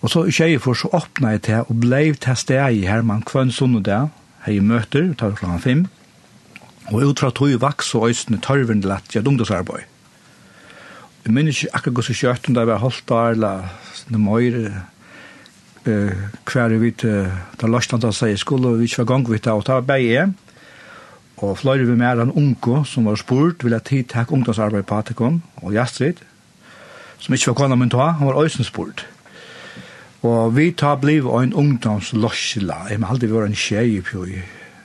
og så ikke for så åpna jeg til, og blei til steg i her, man kvann sånn og det, her i møter, tar 5. fem, og jeg tror vax hun vaks og øyne tørven til at jeg ungdomsarbeid. Jeg minner ikke akkurat gå så kjøtt om det var holdt der, eller noe eh kvar vi til, da lastan Lantan sier, skulle vi ikke være gang vidt og ta bare Og fløyre vi med en unge som var spurt, vil jeg tid takk ungdomsarbeid på Atikon og Gjastrid, som ikke var kona min ta, han var øysen spurt. Og vi tar bliv av en ungdomslosjela, jeg må aldri være en tjej i pjøy.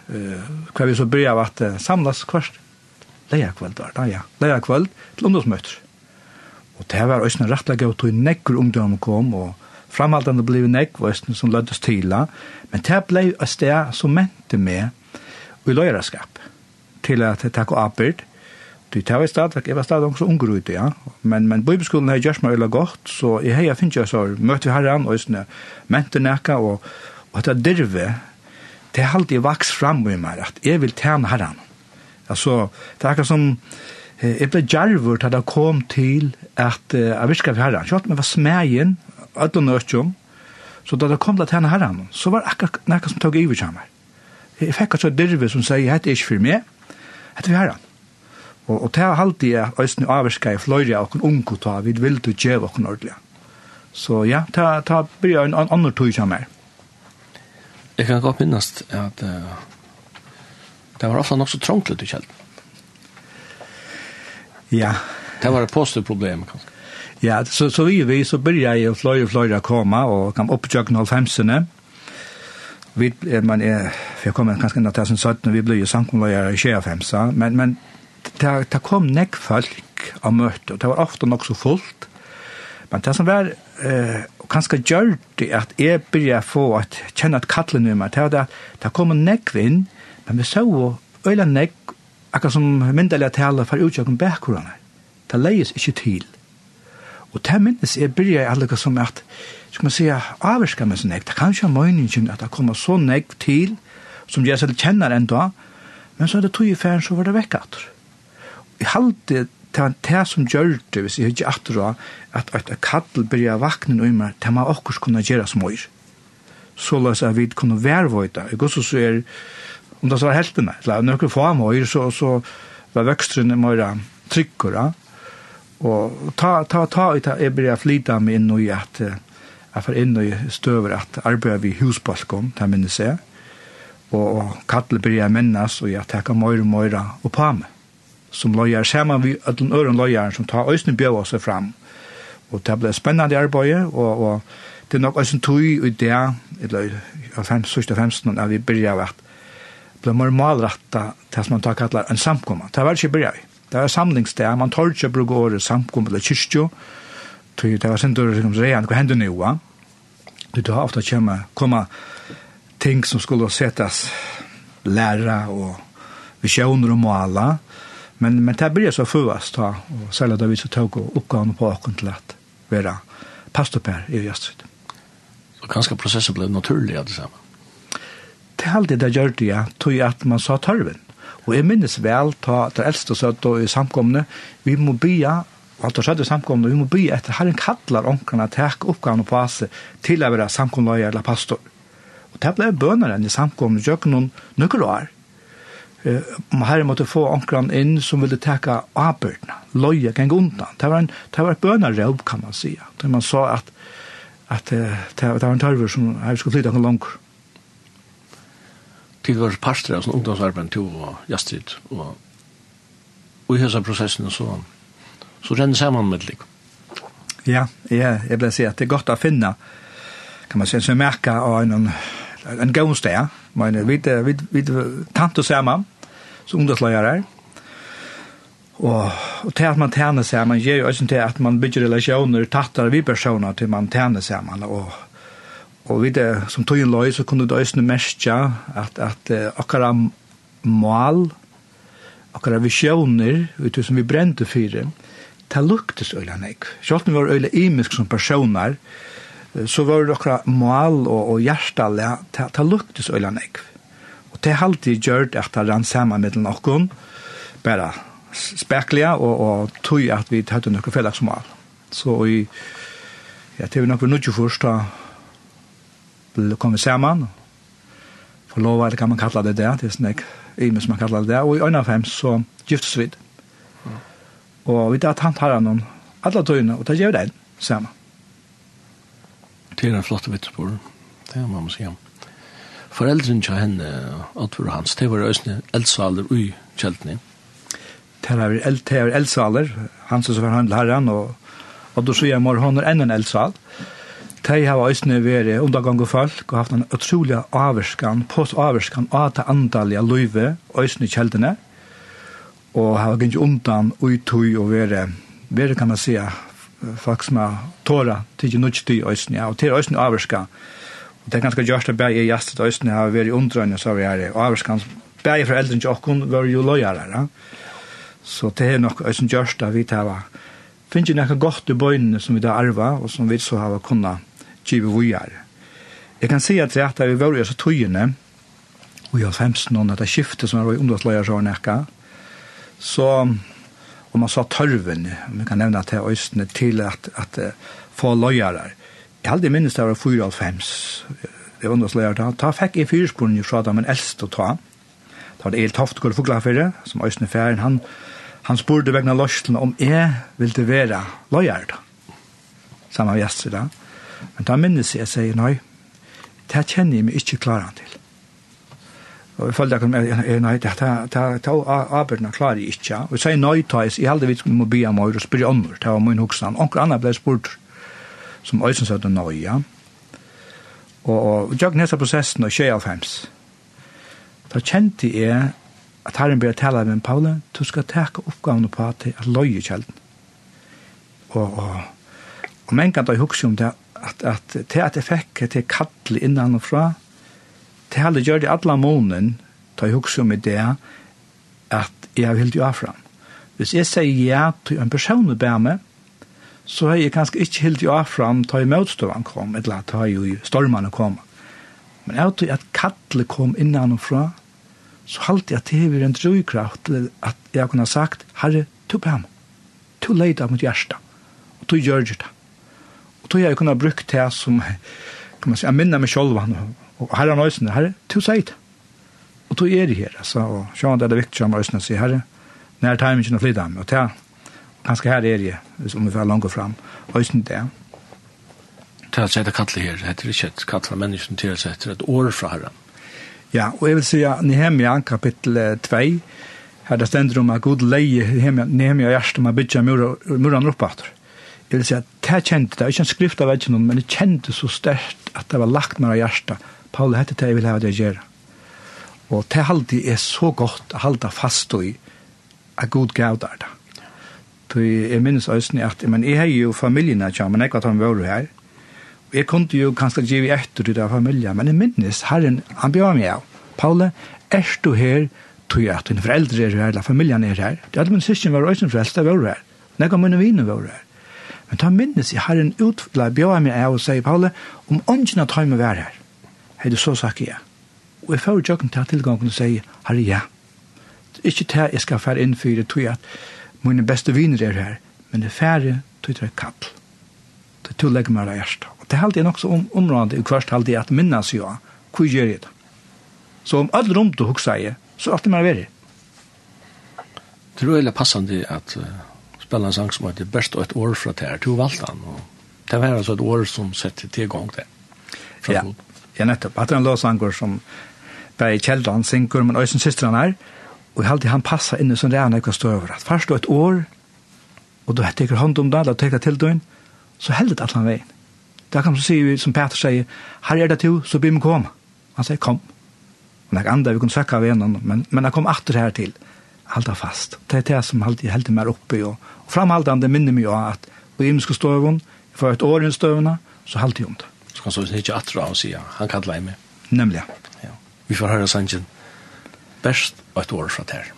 Uh, hva vi så bryr av at uh, samlas kvart, leia kvöld var det, ja, leia kvöld til ungdomsmøter. Og det var øysen rettelig gav til nekker ungdom kom, og framhaldande blei nekk vøysen som løddes tila, men det blei et sted som mente med i løyraskap til at jeg takk og arbeid. Du tar vi stad, jeg var stad også unger ute, ja. Men, men bibelskolen har gjort meg veldig godt, så jeg har finnet jeg så, møter vi herren, og sånn, mente nekka, og, og at det dirve, det har alltid vaks fram i meg, at jeg vil tjene herren. Altså, det er akkurat som, jeg ble djervert at jeg kom til at uh, jeg virka for herren. Kjøtt meg var smegen, ødel og så da jeg kom til at tjene herren, så var akkurat nekka som tog i vi kjammer. Jeg fikk altså dirve som sier, hette ikke for meg, hette vi herran. Og, og det er alltid jeg øyne avvarska i fløyre av okken unge ta, vi vil du gjøre okken ordelig. Så ja, ta, ta blir en, an, annen tog som er. Jeg kan godt minnes at uh, det var ofte nok så trångt litt i kjeld. Ja. Det var et positivt problem kanskje. Ja, så, så vi vi så började jag fløyre flöja komme, og kom opp i kjøkken 95-erne vi man er for jeg kommer kanske inte til 2017 sånt vi blir jo sankomlöjare i Sjöfemsa men men det det kom näck folk av møte og det var ofte nok så fullt. Men det som var eh kanske gjort det jeg begynte å få at kjenne at kattelen nu meg det var det at det kom näck inn men vi så öland näck akkurat som myndeliga talar for utjöken bakgrunnar det leies ikke til. Og det minnes jeg byrja allega som at, skal man säga, avvirska med sånn ekt. Det kan ikke være møyningen at det kommer så ekt til, som jeg selv kjenner enda, men så er det tog i ferien så var det vekk atter. Jeg halte det var det som gjør det, hvis jeg ikke atter da, at et kattel byrja vaknen og meg, det må okkur kunne gjøre som møyr. Så la seg at vi kunne værvøyta. Jeg går så så er, om det så var heltene, eller noen få møyr, så, så var vøkstrene møyra trykkere, Og ta, ta, ta, ta, jeg blir flytta meg inn i at jeg får inn i støver at arbeidet vi husbalkon, det minnes jeg. Og, og kattel blir jeg minnes, og jeg tekker møyre og møyre og på meg. Som lojar sammen vi den øren lojar som tar øyne bjøver seg fram. Og det ble spennende arbeid, og, og det er nok øyne tog i det, eller av 15, at vi bli av at ble mer normalrettet til som man tar kattler en samkomma Det var ikke bryr vi. Det var samlingssted, man tar ikke bruke året samkommet eller kyrkjø, det var sin dør, som sier, hva hender nå, va? Det har ofte kommet, kommet ting som skulle settes læra og visjoner og måla, men, men det blir så først da, og særlig da vi så tog oppgavene på åkken til at være pastopær i Gjøstrid. Så kanskje prosessen ble naturlig av det samme? Det er alltid det gjør det, ja, tog at man sa tørven. Og jeg minnes vel, ta det eldste søtt og i samkomne, vi må bya, alt og søtt i samkomne, vi må bya etter herren kallar ånkarna tek oppgavene på oss til å være samkomløyer eller pastor. Og det ble bønner i samkomne gjøk noen nøkkelår. Om herren måtte få ånkarna inn som ville teka avbørdene, løye geng undan. Det var en, det var et bønnerrøv, kan man sige. Det man sa at, at det, det var en tørver som her skulle flytta noen langer til våre parster, som ungdomsarbeid til og jastrid, og, og i hese prosessen så, så renner sammen med det. Ja, jeg, jeg vil si at det er godt å finne, kan man si, som merker av en, en god sted, men vi, vi, vi tante sammen, som ungdomsløyere, Og, og til at man tjener man gjør jo også til at man bygger relasjoner, tattere vi personer til man tjener man og Og vi det, som tog en løy, så kunne det også merke at, at uh, akkurat mål, akkurat visjoner, vet du, som vi brente fire, det luktes øyla nek. Selv om vi var øyla imisk som personer, så var det akkurat mål og, og hjertale, det det luktes øyla nek. Og det har alltid gjort at det rann sammen med noen, bare spekliga, og, og tog at vi hadde noen fellegsmål. Så i, ja, det var nok vi nødde først, da, disippel kommer sammen. for Forlovet, eller kan man kalla det der, det er sånn jeg, imen som man kallar det der. Og i øynene fem så giftes vi. det. Og vi tar tant her noen, alle tøyene, og det gjør det sammen. Det er en flott vittspår, det er man må si om. Foreldren til henne, Oddvar Hans, det var øsne eldsaler ui kjeltene. Det var eldsaler, han som var handel herren, og, og da sier jeg mor, hun er enn en eldsal de har også vært underganger folk og haft en utrolig avvarskan, post-avvarskan av det andalige løyve, også i kjeldene, og har ikke undan ui og være, være kan man si, folk som har tåra, nødt til òsni, og til òsni avvarska, og det er ganske gjørst at bæg i gjestet òsni har vært undrøyne, så vi er avvarskan, bæg for eldre til okkun var jo lojarare, så det er nok òsni gjørst at vi tar, finnes jo nekka godt i bøynene som vi da arva, og som vi så har kunna givet vujar. Jeg kan si at det er vi var så tøyene, og jeg i noen at det skiftet som er i ungdomsløyere så nekka, så, om man sa tørven, om man kan nevne at det er østene til at, at få løyere. Jeg aldri minnes det var 4,5, det var ungdomsløyere da, da fikk jeg fyrsporene fra dem en eldst å ta, da var det Eil Toft Gård Foglafere, som østene færen, han, han spurte vegna løsene om jeg ville være løyere da, sammen med gjester da, Men da minnes jeg, jeg sier nei, det kjenner jeg meg ikke klare til. Og jeg følte akkurat, er, nei, det er arbeidene klarer jeg ikke. Og jeg sier nei, ta, jeg heldig vidt må be om og spørre om det, det var min hoksan. Onker annet ble spurt, som øysen sa det nei, ja. Og jeg nesten prosessen og skje av hems. Da kjente jeg at herren ble tala med Paule, du skal teka oppgavene på at det er løye kjelden. Og, og, og men kan da huske om det, at, at til at jeg fikk til kattel innan og fra, til hadde gjør det alle månen, ta jeg også med det, at jeg vil jo avfram. Hvis jeg sier ja til en person og bære så har jeg kanskje ikke helt jo avfram ta i motstøvann kom, eller ta i stormene kom. Men jeg tror at kattle kom innan og fra, så halte jeg til vi en drøykraft til at jeg kunne sagt, Herre, du bære to du leid av mitt hjerte, og du gjør det. Og tog jeg kunne brukt det som, kan man si, jeg minner meg selv, og herre nøysene, herre, to seg det. Og tog er det her, altså, og sjåan det er det viktig som nøysene sier, herre, nær timingen å flytta meg, og det, ganske her er det, om vi får langt fram, nøysene det. Til er sette kattle her, det er ikke et kattle fra menneskene til, det sette et år fra herren. Ja, og jeg vil si, Nehemia, kapittel 2, her det stender om at god leie Nehemia hjertet med å bygge muren opp etter jeg vil si at det kjente, det er ikke en skrift av veggen, men det kjente så sterkt at det var lagt meg av hjertet. Paul, dette det jeg vil ha det jeg gjør. Og det alltid er så godt å holde fast i at god gav der da. Så jeg minnes øyne at, men jeg har jo familien her, men jeg har våre her. Og jeg kunne jo kanskje give etter til det familien, men jeg minnes herren, han bjør meg av. Paul, er du her, tror jeg at dine foreldre er her, eller familien er her. Det er alle mine syskjen var øyne foreldre var her. Nei, kan mine viner var her. Men ta minnes i herren ut, la bjøa meg av og sier Paule, om ånden at han må være her. Hei du så sagt ja. Og jeg får jøkken til tilgangen og sier, herre ja. Ikke til jeg skal fære inn for det, tror jeg at mine beste viner er her, men det fære, tror jeg det er kall. Det tror jeg legger meg av hjertet. Og det er alltid nok så om, området, og først alltid at minnes jo, hva gjør jeg det? Så om alle rom du hukser jeg, så er det mer verre. Det er veldig passende at uh spela en sang som heter Best og et år fra Tær. to valgte han, og det var altså et år som sette til gang det. Ja, ja, nettopp. At han lå sanger som bare Kjeldan synger, men også syster han er. og jeg halte han passet inn i sånn rene ikke stå over. Først og et år, og du teker hånd om det, eller teker til døgn, så heldet alt han veien. Da kan man si, som Peter sier, her er det til, så blir vi kom. Han sier, kom. Og det er andre vi kan søkke av en, men, men jeg kom atter her til halda fast. Det er det som alltid heldig mer oppe, og, og framhaldande minner mig jo at og imenske støvun, for et år i støvuna, så halde jeg om det. Så kan så ikke atra og sier, han kan lei meg. Nemlig. Ja. Vi får høre sangen, best og et år fra ter.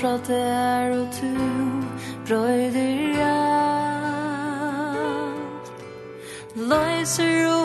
fra der og tu brøyder alt Løyser og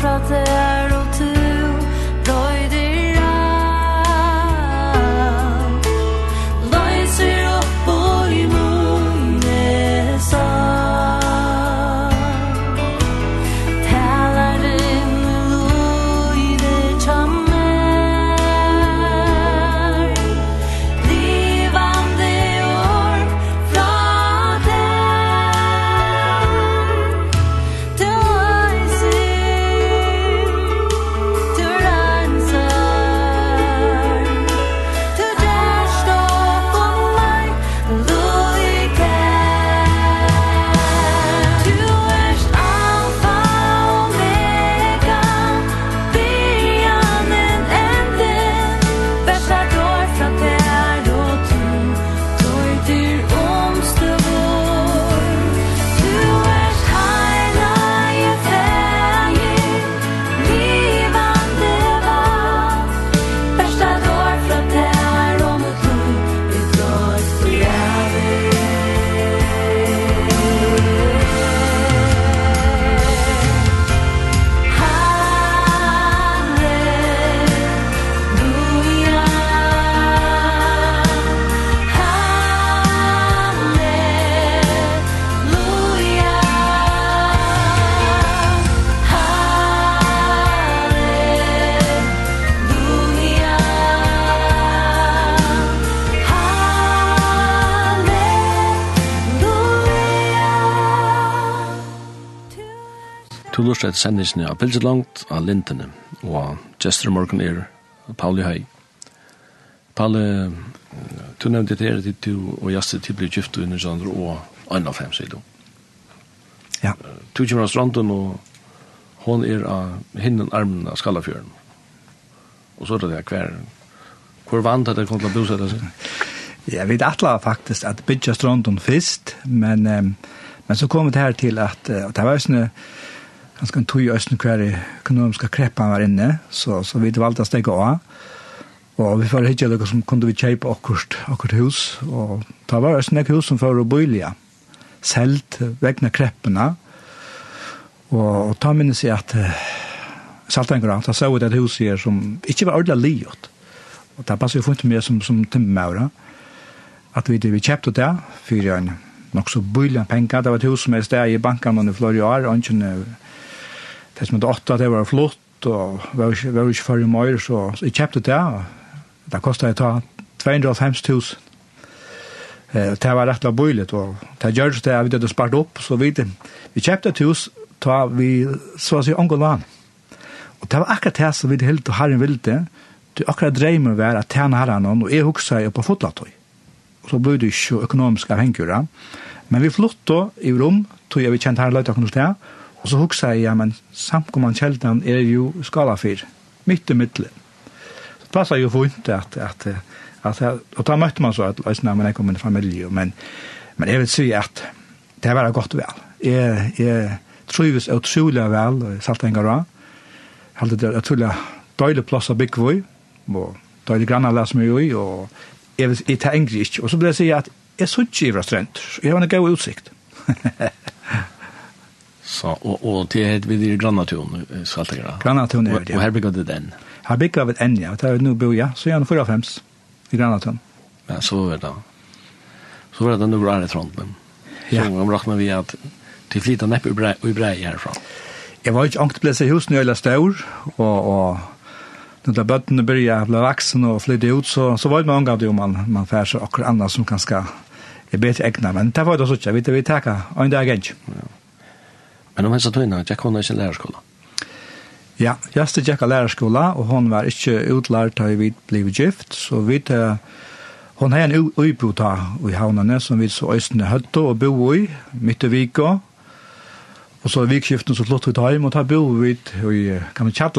prater Tu lust et sendingen av Pilsen langt av Lintene, og Jester Morgan er Pauli Høy. Pauli, tu nevnte det her til du og Jester til blir gift under Sandro og Anna Fem, sier du. Ja. Tu kommer av stranden, og hon er av hinnen armen av Skallafjøren. Og så er det hver, hvor vant at det kommer til å bosette seg? Ja, vi atla faktisk at bytja stranden først, men, um, men så kom det her til at, at det var sånn, ganske en tog i Østen hver økonomiske kreppen var inne, så, så vi valgte å stege av. Og vi får ikke noe som kunne vi kjøpe akkurat, akkurat hus, og det var Østen hus som fører å bøylige, selt vegne kreppene, og, og ta minnes jeg at uh, Saltangra, da så vi det huset her som ikke var ordentlig livet. Og det passer jo funnet mye som, som timmemaura, at vi, vi kjøpte det, fire øyne, nok så bøylige penger, det var et hus som er sted i banken i flere år, og ikke det som det åtta, det var flott, og var ikke, var ikke for mye, så, så jeg kjøpte det, og det kostet jeg ta 250 000. Eh, det var rett og bøylet, og det gjør det, at vi hadde spart opp, så vi, Vi kjøpte et hus, ta vi, så å si, omgå land. Og det var akkurat det som vi helt og herren ville, det akkurat dreimer var at tjene herren, og jeg huksa jeg på fotlatøy. Og så ble det ikke økonomisk avhengig, men vi flyttet i rom, tog jeg vi kjent herren løyta kunne sted, Og så hugsa jeg, ja, men samkomman kjeldan er jo skala fyr, midt i middelen. Så det passer jo fint at, at, at, at, og da møtte man så at løsene, men jeg kom inn i familie, men, men jeg vil si at det var godt vel. Jeg, jeg trives utrolig vel, saltengar av, halte det utrolig døylig plass av byggvøy, og døylig grannar les meg i, og jeg, jeg tar engri ikke. Og så vil jeg si at jeg så ikke i vrastrendt, jeg har en god utsikt. [laughs] Så, og, og det er vid i Granatun, Svaltegren. Granatun er det, ja. Og her bygger det den? Her bygger vi den, ja. Det er nå bo ja, så gjerne 45 i Granatun. Ja, så var det. Så var det den bra i Trondheim. Ja. Så om rakna vi at til flytta nepp i brei, i brei herfra. Jeg var ikke ankt ble seg hos når jeg leste år, og, og når da bøttene begynte å bli vaksen og flytte ut, så, så var det mange av det om man, man fær seg akkurat annet som kanskje er bedre egnet. Men det var det også ikke, vi tar ikke, og en dag ikke. Ja. Men om hensa tøyna, Jack hon er ikke lærerskola. Ja, Gjeste Jack er lærerskola, og hon var ikke utlært da vi ble gift, så vi uh, Hon har en uibota i havnene som vi så østene høtte og bo i, midt i Vika. Og så i vikskiften så flott vi ta hjem og tar bo i, kan vi tja,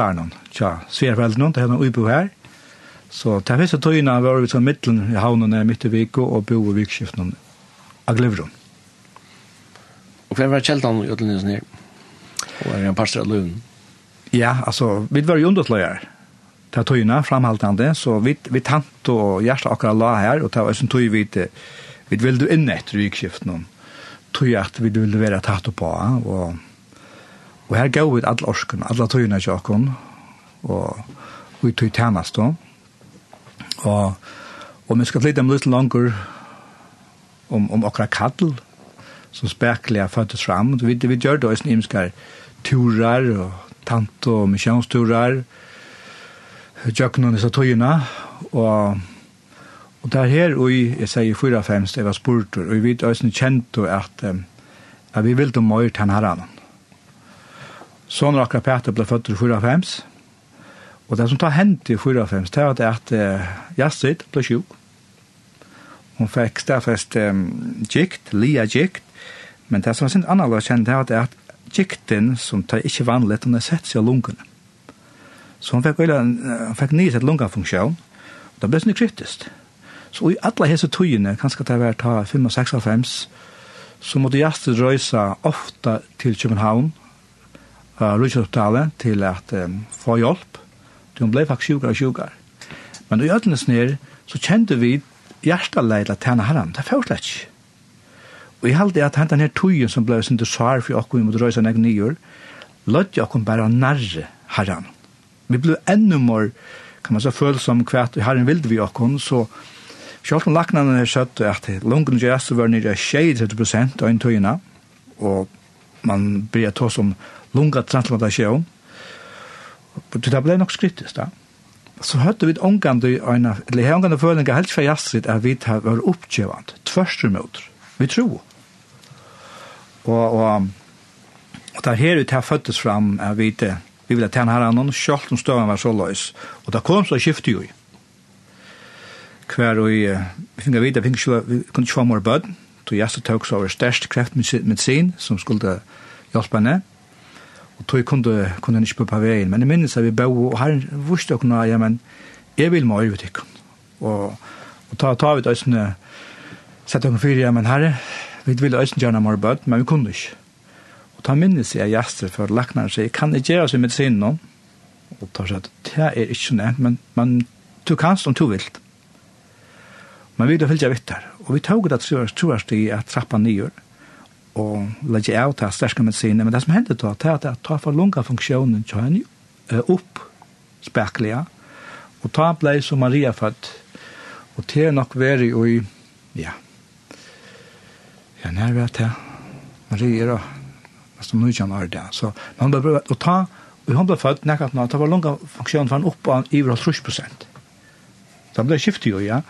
sverfeldene, det er en uibo her. Så til første tøyene var vi så midtelen i havnene midt i Vika og bo i vikskiften av Glivron. Och för var kjeltan i Göteborg her? Och er en pastor lön. Ja, alltså vi var ju undertløyere Ta tojna framhaltande så vi vi tant och hjärta akkurat la här och ta och sen tog vi vi vill du in etter rykskiften om tøy att vi ville vara tatt på og, och her går vi alla orsken alla tojna jakon och vi tog tjänast då. Och och vi ska flytta en lite längre om om akkurat kattel, som spekler föddes fram. Vi, vi gör då isnimskar turar och tant och missionsturar. Jöknon dessa tøyene, og, og der her, og jeg sier fyra fem det var spurtur, og vi vet også kjent at, at vi vil til møyre til herren. Sånn akkurat Peter ble født i fyra fem, og det som tar hent i fyra fem, det var at Jastrid ble sjuk. Hun fikk stafest um, gikt, lia gikt, Men det som var sin annerledes kjent, det var at gikten som tar ikke vanligt, hun har sett seg av lungene. Så hun fikk, hun fikk nye sett lungafunksjon, og det ble sånn kryptisk. Så i alle hese tøyene, kanskje det var ta 5-6-5, så måtte gjestet røysa ofta til København, uh, Rydkjøptalet, til at um, få hjelp. Hun ble faktisk sjukere og sjukere. Men i ødelnes nere, så kjente vi hjerteleid til henne herren. Det er fortsatt ikke. Og jeg heldig at hentan her tøyen som blei sin svar for okkur vi måtte røysa nek nyur, lødde jeg okkur bare nærre herran. Vi blei enda mer, kan man så følsom kvært, herren vilde vi okkur, så Sjálf om laknanen er søtt at lungen jazz var nere 60 prosent av en tøyina, og man blir ta som lunga translata sjøen. Det ble nok skrittist da. Så hørte vi omgande, eller her omgande følinga helst fra jazzrit at vi tar var oppgjevand, tvørst. Vi tror. Og, og, og der her ut her føttes fram, jeg vet vi ville tjene her annan, selv om støven var så løs. Og det kom så skifte jo i. Hver og vi finner vite, vi kunne ikke få mer bød, tog jeg så tøk så over størst kreftmedisin som skulle hjelpe henne. Og tog kunde kunne hun ikke på veien, men jeg minnes at vi bo, og her vurste jeg ja, men jeg vil må ut ikke. Og, og ta, ta vi det øsene, sette dere fyre ja, men herre, Vi ville også gjerne mer bøtt, men vi kunne ikke. Og ta minnes jeg gjester for laknaren sier, kan jeg gjøre seg medisin nå? Og ta seg, at det er ikke nevnt, men, men du kan som du vil. Men vi ville fylgja her. Og vi tog det troverst i at trappa nyer, og legge av til sterske medisiner, men det som hendte da, det er at jeg tar for lunga funksjonen til henne opp spekliga, og ta blei som Maria født, og til er nok veri i, ja, Ja, nei, vet jeg. Marie er altså nu kan er det. Så man behöver att ta, og han ble født nekket nå, det var langt funksjonen for han opp av iver og prosent. Så det skiftet jo, ja.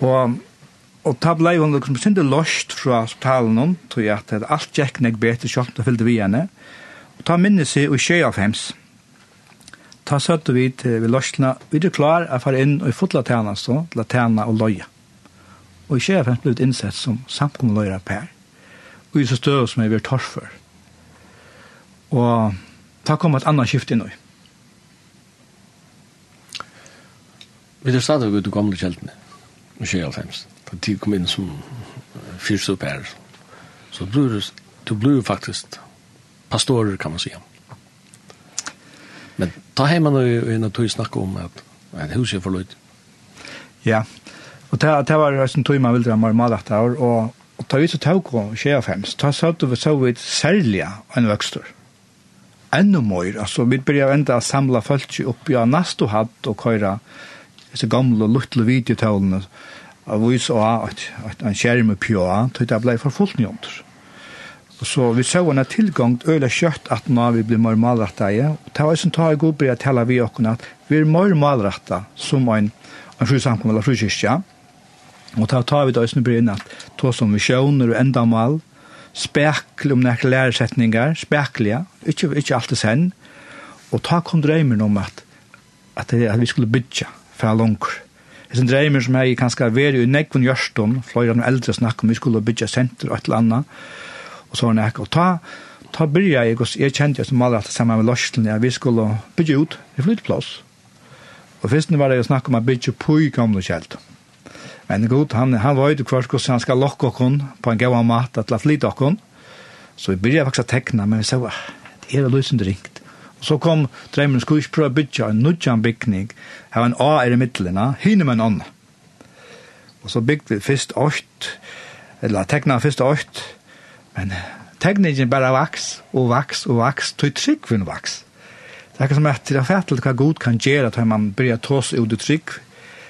Og, og ta ble hun liksom synte lost fra hospitalen, tror jeg at alt gikk nek bedre, selv om fyllde vi henne. Og ta minnes i og skje av hems. Ta søtte vi til vi lostene, vi er klar å fare inn og fotla tjenene, så, å tjene og løye. Mm og i Kjærfens ble innsett som samkommunløyre per, og i så støv som jeg vil torf for. Og ta kom et annet skift inn i. Vi er stadig ut i gamle kjeltene, i Kjærfens, da de kom inn som fyrst opp her. så du du blir jo faktisk pastorer, kan man säga. Men ta hemma nu i en tog snakka om at, at huset er for løyt. Ja, Og det, det var en tog man ville ha malet det, og, og ta ut og tog og skje av fem, så satt vi så vidt særlig en vøkster. Enda mer, altså vi begynte enda å samle folk opp i ja, nast hatt og køyre disse gamle luttele videotallene av vi så at, at en skjerm på ja, til det ble for fullt njønter. Så vi så en tilgang til øyla kjøtt at nå vi blir mer malrettet, og det var en som tar i god bryr til vi åkken at vi er mer malrettet som en, en sju samkommet eller sju Og ta tar vi det også inn at to som visjoner og endamal, spekle om nekker læresetninger, speklige, ikke, ikke alt det sen, og ta kom drøymen om at, at, det, at vi skulle bygge fra langer. Det er en drøymer som jeg kanskje vært i nekven gjørstum, flere av de eldre snakker om vi skulle bygge senter og et eller annet, og så var det ikke. Og ta, ta byrja jeg, og jeg kjente jeg som maler alt sammen med Lorslen, at vi skulle bygge ut i flytplass. Og først var det snakk om å bygge på i gamle kjelder. Men god, han, han var ute kvart hvordan han skal lokke oss på en gav mat, at å flytte oss. Så vi begynte faktisk å tekne, men vi sa, det er løsende ringt. Og så kom drømmen, skulle ikke prøve å bygge en nødjan bygning, her var en A er i midtlene, hinne med en ånd. Og så bygde vi først åkt, eller tekna først åkt, men tekningen bare vaks, og vaks, og vaks, tog trygg for en vaks. Det er ikke som at det er fættelig hva god kan gjøre, at man börjar ta seg ut i trygg,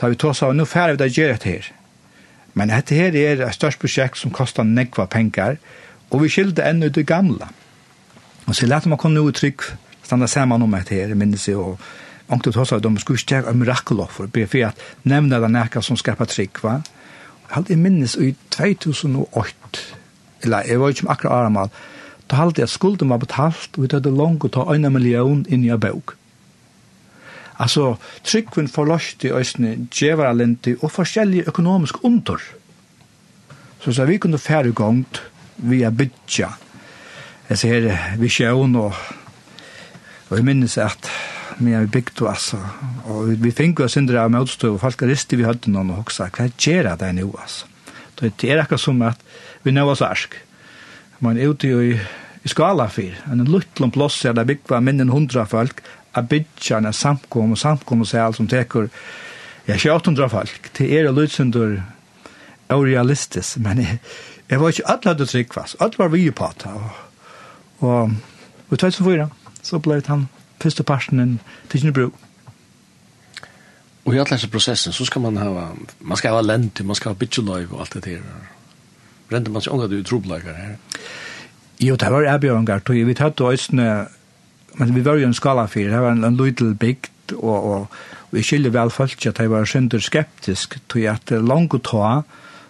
Da vi tog av, nå færre vi da gjør dette her. Men dette her er et størst prosjekt som kostar nekva penger, og vi skilde enn ut det gamla. Og så lette man kunne noe trygg, standa sammen om dette her, minnes jeg, og ångte tås av, de skulle ikke gjøre mirakeloffer, for at nevne det nekka som skapar trygg, va? Halt jeg minnes i 2008, eller jeg var ikke akkurat aramal, da halte jeg at skulden var betalt, og vi tøyde langt å ta en million inn i en bøk. Altså, tryggven forløste i Østene, djevaralente og forskjellige økonomisk under. Så, så vi kunne færre gongt via bytja. Jeg ser visjon og, og jeg minnes at men jeg bygde altså. Og vi finner oss indre av møtstøv, og folk riste vi hadde noen og hoksa, hva gjør det nå, altså? Det er akkurat som at vi nå var så arsk. Man er ute i, i skala fyr, en luttlom plås er det bygd var minnen hundra folk, a bytja en samkom og samkom og seg som tekur jeg er 800 folk til er og lutsunder og men jeg, jeg var ikke alle hadde tryggvass alle var vi på det og og i 2004 så ble han første personen til sin brug Og i alle disse prosessene, så skal man ha man skal ha lent, man skal ha bitchelöv og alt det der. Render man seg unga du troblökar her? Jo, det var erbjörningar. Vi tatt og östene men vi var jo en skala fyrir, det var en, en lydel bygd, og, og, og jeg skiljer vel folk at jeg var synder skeptisk, til at langt å ta,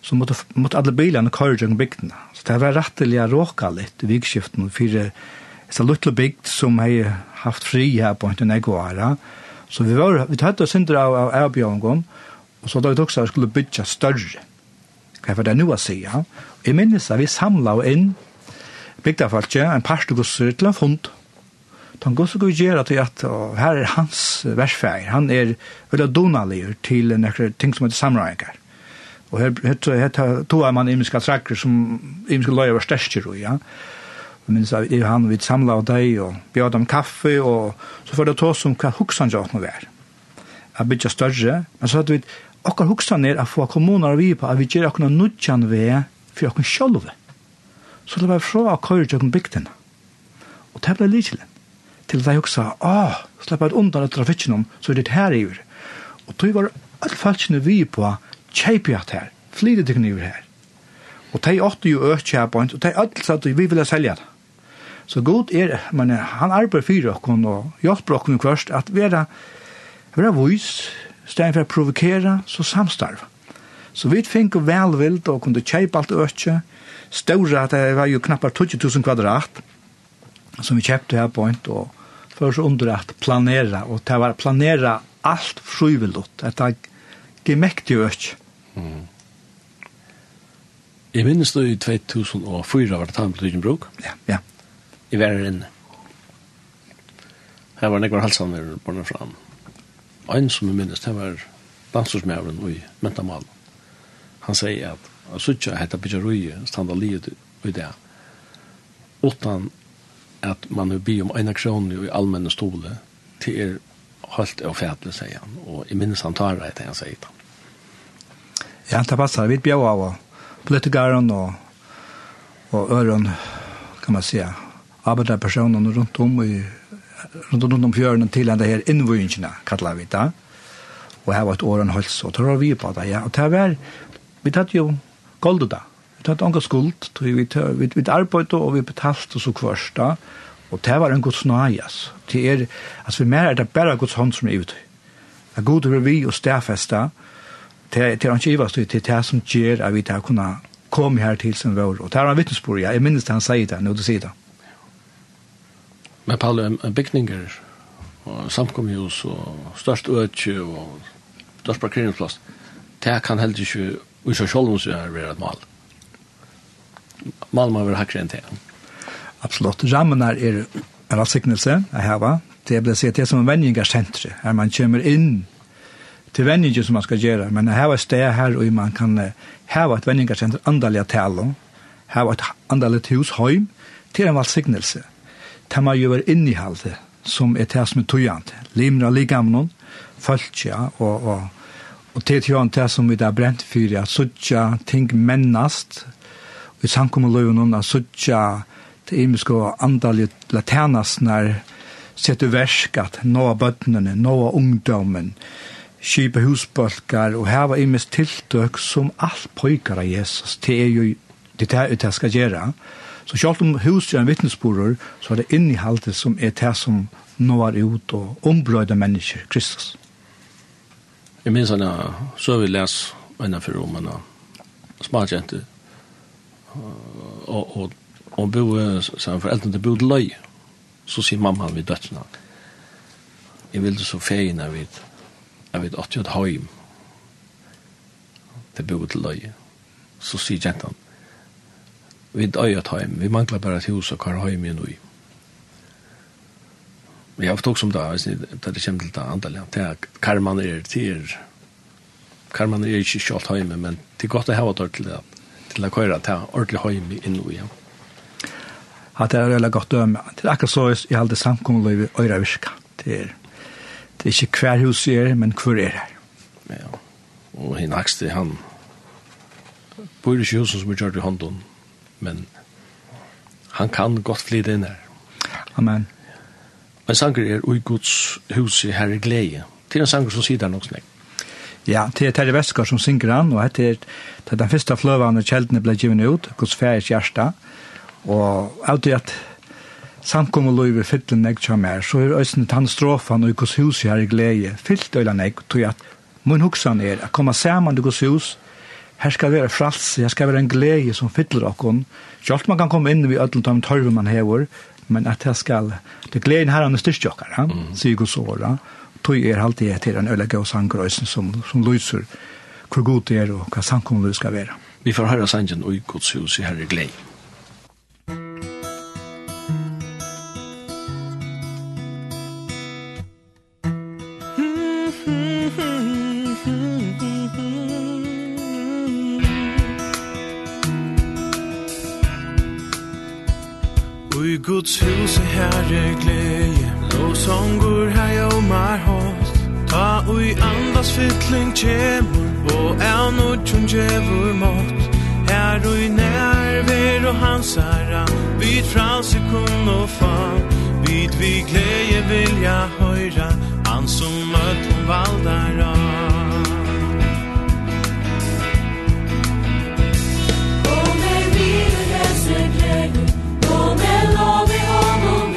så måtte, måtte alle bilene køre gjennom bygdene. Så det var rettelig å råka litt i vikskiften, for det så lydel bygd som jeg haft fri her på en egoara, så vi var, vi tatt oss synder av, av avbjørngon, og så da vi også skulle bytja større. Hva er det nu å si, ja? Jeg minnes at vi samlet inn bygdafolket, en parstugusser til en fond, han går så god gjør at at her er hans versfeier. Han er veldig donalier til nekker ting som heter samreinger. Og her, her, her, her tog man imiske trakker som imiske løyer var størst i, ja. Jeg minns at han vidt samla av deg og bjør dem kaffe og så får det ta som hva hoksan jo nå vær. Jeg bytja større, men så hadde vi okkar hoksan er at få kommuner vi på at vi gjør okkar nudjan ved for okkar sjolve. Så det var fra akkur jo bygden. Og det ble litt til de også, ah, slipper jeg undan etter trafikken, om, så er det her i år. Og tog var alle falskene vi på, kjeipi at her, flytet til kniver her. Og de åtte jo økt økkjæpånd, og de alle satt vi ville selge det. Så god er, men han arbeider for oss, og hjelper oss først, at vi er, vi er vis, stedet for å provokere, så samstarve. Så vi fikk velvild og kunne kjeipa alt økje, større at det var jo knappar 000 kvadrat, som vi kjøpte her på en, og för så under att planera och det var planera allt frivilligt Det det gemäktigt ju inte. Mm. Jag minns då i 2004 var det tandblygen bruk. Ja, ja. I var inne. Här var Nekvar halsan där borna fram. En som jag minns, det var dansorsmävren i Mentamal. Han säger att jag heter hetta bygga standa livet i det. Utan at man vil be om en aksjon i allmenne stole til er holdt og fætlig, sier han. Og i minnes han tar det, han sier det. Ja, det passer. Vi bjør av politikeren og, og øren, kan man si, arbeiderpersonene rundt om i rundt, rundt om fjørene til den her innvøyingene, kallar vi det. Og her var et åren holdt så. Det var vi på det, ja. Og det var, vi tatt jo goldet da. Vi tatt anka skuld, vi, vi, vi, vi arbeidde og vi betalte oss så kvarsta, og det var en god snajas. Det er, altså vi mer er det bare gods hånd som er ute. Det er god over vi og stedfesta, det er ikke ivast, det er det som gjør at vi tar kunne komme her til som vår. Og det er en vittnesbord, ja. jeg minnes det han sier det, når du sier det. Men Palle, bygninger, og samkomhus, og størst øtje, og størst parkeringsplass, det kan heller ikke, og så selv om det er et mal. Malmö över hackre än det. Absolut. Rammen er en avsignelse jeg har. Det blir sett det som en vendingarsentre. Her man kommer inn til vendingen som man skal gjøre. Men jeg har et sted her og man kan ha et vendingarsentre andalige taler. Ha et andalige hus høym til en avsignelse. Det man gjør innihaldet som er det som er tøyant. Limra ligamnon, føltja og, og, og til tøyant det som vi da brent fyrir at suttja ting mennast, vi samkommeløven og suttja til imiske og andalige latenasnar sette versk at nåa bøttene, nåa ungdommen, kjipe husbølgar og heva imisk tiltøk som alt pojkar av Jesus til er jo det er det skal gjøre. Så selv om huset er en vittnesborder, så er det innehaltet som er det som når ut og ombrøyder mennesker, Kristus. Jeg minns henne, så har vi lest henne for romerne, og, og, og bo, så han foreldrene bod løy, så sier mamma ved døttene jeg vil så feien av et, av et 80 høym, det bodde løy, så sier jentan, vi er øyet høym, vi mangler bare et hus og hva heim er nøy. Vi har haft også om det, da det kommer til det andre, det er karman er, til karman er ikke kjalt heim, men det er godt å ha det til det, til å køre til ordentlig høyme inn i. Ja. At det er veldig godt døme. Det er akkurat så jeg har det samkommet i Øyreviska. Det er, det er ikke hver hus er, men hver er her. Ja, og henne akste han bor ikke husen som er gjort i hånden, men han kan godt flyte inn her. Amen. Men sanger er ui Guds hus i herre glede. Det er en sanger som sier det nok snakk. Ja, det er Terje Veskar som synger han, og det er den første fløven og kjeldene ble givet ut, Guds færes hjerte, og av det at samkom og i fytlen jeg kommer her, så er øyne tann strofan og Guds hus her i glede, fyllt øyne jeg, tog at min hoksan er at komme sammen til Guds hus, her skal være frals, her skal være en glede som fyller okkon, alt man kan komme inn i ødelen av en man hever, men at her skal, det gleden her er styrst jokkar, sier Guds åra tog er alltid etter en øyla gav sangrøysen som, som lyser hvor god det er og hva sankomlu skal være. Vi får høre sangen og i godshus i herre glei. Guds hus er herre glede glädje. Lovsånger här jag och mar host Ta ui andas fytling tjemur Og er nåt som djävor mått. Här och nerver og hans ära Vid frans sekund og fan Vid vi glede vilja høyra Han som møtt hon valdar av. lovi honom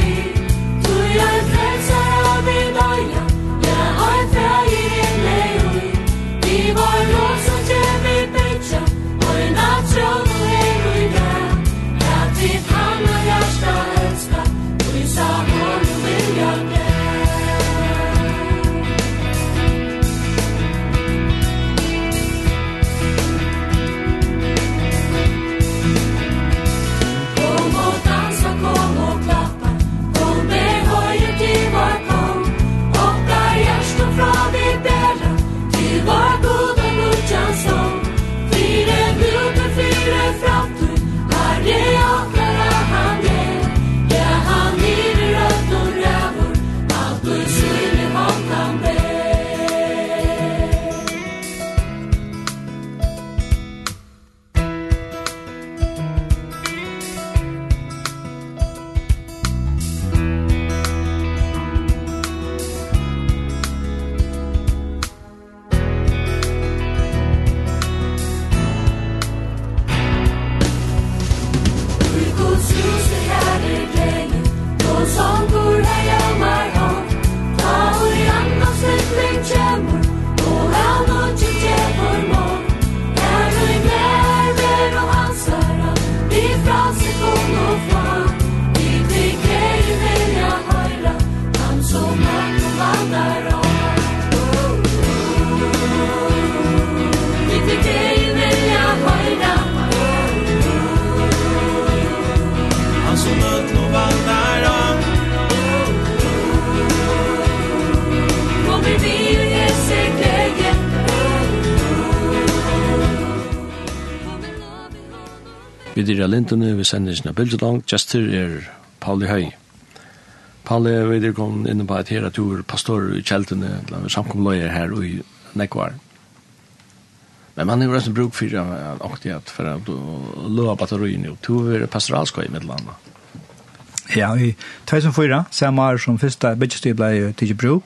Maria Lindene, vi sender sin bildelang. Gjester er Pauli Høy. Pauli, vi er kom inne på at her at du er pastor i kjeltene, samkomløyer her i Nekvar. Men man har ju bruk för att akta att för att löa batterierna och du er pastoralskøy i landa. Ja, i 2004, samme år som första budgetstyr blev till bruk,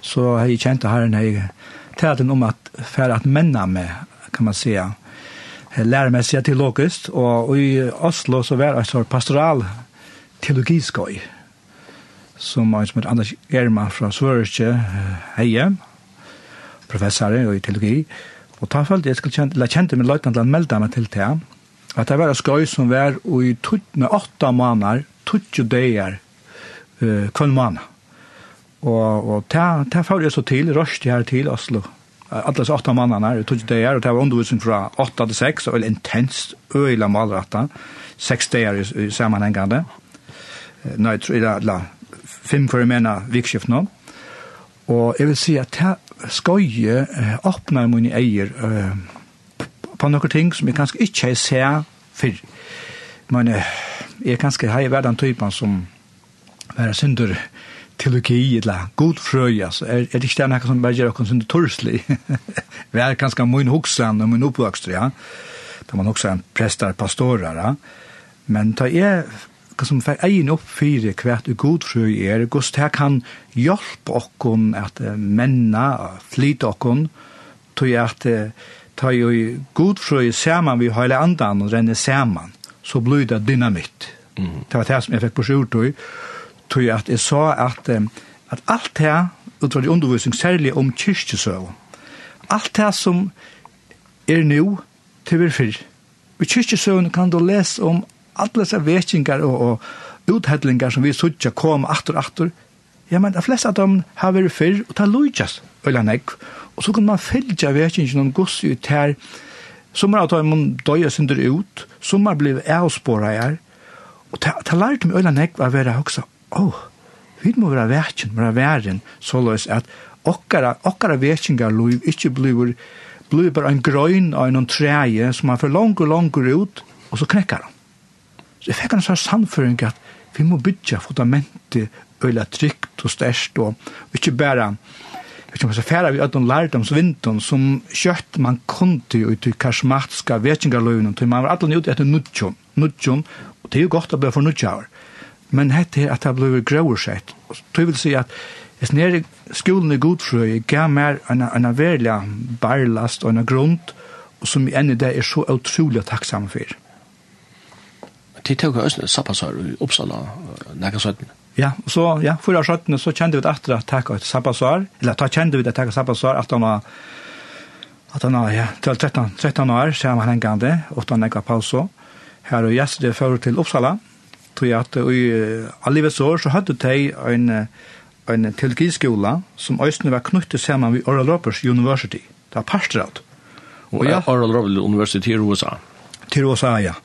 så har jag känt att herren har talat om att for at männa med, kan man säga, læremessig teologisk, og i Oslo så var det et pastoral teologiskøy, som er som et Anders Germa fra Svørkje heie, professor i teologi, og ta følte jeg skulle kjente, eller kjente min løytnant å melde meg til det, at det var en skøy som var i tuttene åtta måneder, tuttje døyer, uh, kvann måneder. Og, og ta, ta følte jeg så til, røst jeg her til Oslo, alla Atlas 8 mannene her, tog det her, og det var undervisning från 8 till 6, och intenst, øyla malrata, 6 dager sammenhengende. Nei, tror jeg det fem for jeg mener vikskift nå. Og jeg vil si at det skøye åpner mine eier på några ting som jag kanske inte ser för Men jeg kanske har vært den typen som være synder teologi eller god frøy, altså. Er, er det ikke det noe som bara gör oss under torsli. [laughs] Vi er ganske mye huxan og mye uppväxt ja. Da man også er är präster pastorer ja. Men ta er hva som får egen opp fire kvärt och god frøy er, hvordan det kan hjälpa och att männa flyte och tog jag att ta ju god frøy sammen vi hele andan og renner sammen, så blir det dynamitt. Mm. Det var det som jeg fikk på sjukdom tog jeg at jeg sa at, at alt det, utvar de undervisning, særlig om kyrkjesøv, alt det som er nå til vi fyr. I kyrkjesøvn kan du lese om alle disse vekkingar og, og uthedlingar som vi suttja kom atter og atter. Ja, men de fleste av dem har vært fyr, og det er lujtjas, øyla nek. Og så kan man fylgja vekkingen om gods ut her, som er at man døya synder ut, som er blivet avspåret her, og det har lært meg øyla nek å være høysa åh, oh, vi må være verken, være verden, så løs at okkara, okkara verkingar loiv ikkje blir, blir bare en grøyn av en treie som han får langer, langer ut, og så knekkar han. Så jeg fikk en sånn samføring at vi må bytja fundamentet øyla trygt og størst, og ikkje bare Jeg tror man skal fære vi ødden lærdomsvinton som kjøtt man kunde ut i karismatiska vekingarløyvnen, til man var alle ut etter nudjon, nudjon, og det er jo godt å bli for nudjavar men hette er at det ble sett. Det vil si at hvis nere skolen i godfrøy gav mer en, en verlig barlast og en grund, og som i enda det er så utrolig takksam for. De tog også sabbatsår i Uppsala, nekka søttene. Ja, og så, ja, for av søttene så kjente vi at at takk et sabbatsår, eller da kjente vi at takk et sabbatsår, at han var at han var, ja, til 13, 13 år, så han var hengande, og han nekka pausa. Her og gjestet fører til Uppsala, tog at i allivets år så hadde de en, en teologiskola som øyne var knyttet sammen ved Oral Roberts University. Det var parstrat. Og ja, Oral Roberts University i USA. Til USA, ja.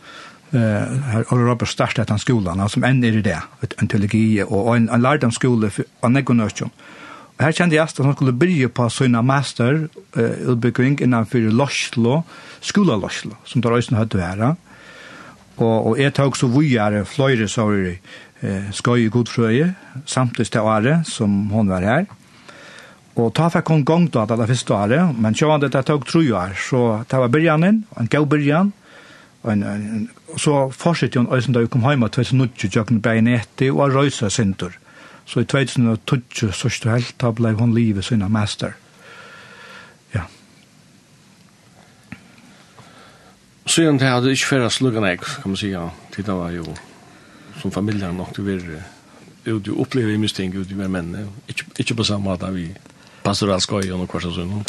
Uh, Oral Roberts startet den skolan, som enn er i det, en teologi og en, en lærdomsskole av Negonøsjon. Og her kjente jeg at han skulle byrje på sånne master uh, utbygging innenfor Loslo, skola Loslo, som der øyne hadde vært. Og, og er tok så vujere fløyre sorger eh, skøy i godfrøye, samtidig til året som hon var her. Og ta fikk hun då da, det første året, men sjåan det tog tro år, så det var byrjanen, en gau byrjan, en, en, så fortsatte hun då da hun kom hjemme, 2019, jøkken bein etter, og røysa sindur. Så i 2020, så stod helt, da ble hun livet sin master. Så gjerne det hadde ikke færre sluggen jeg, kan man si, ja. det var jo, som familjen nok, til å være ut og oppleve mye ting ut i hver menn. Ikke ikke på samme måte vi passer all skøy og noe kvart og sånn.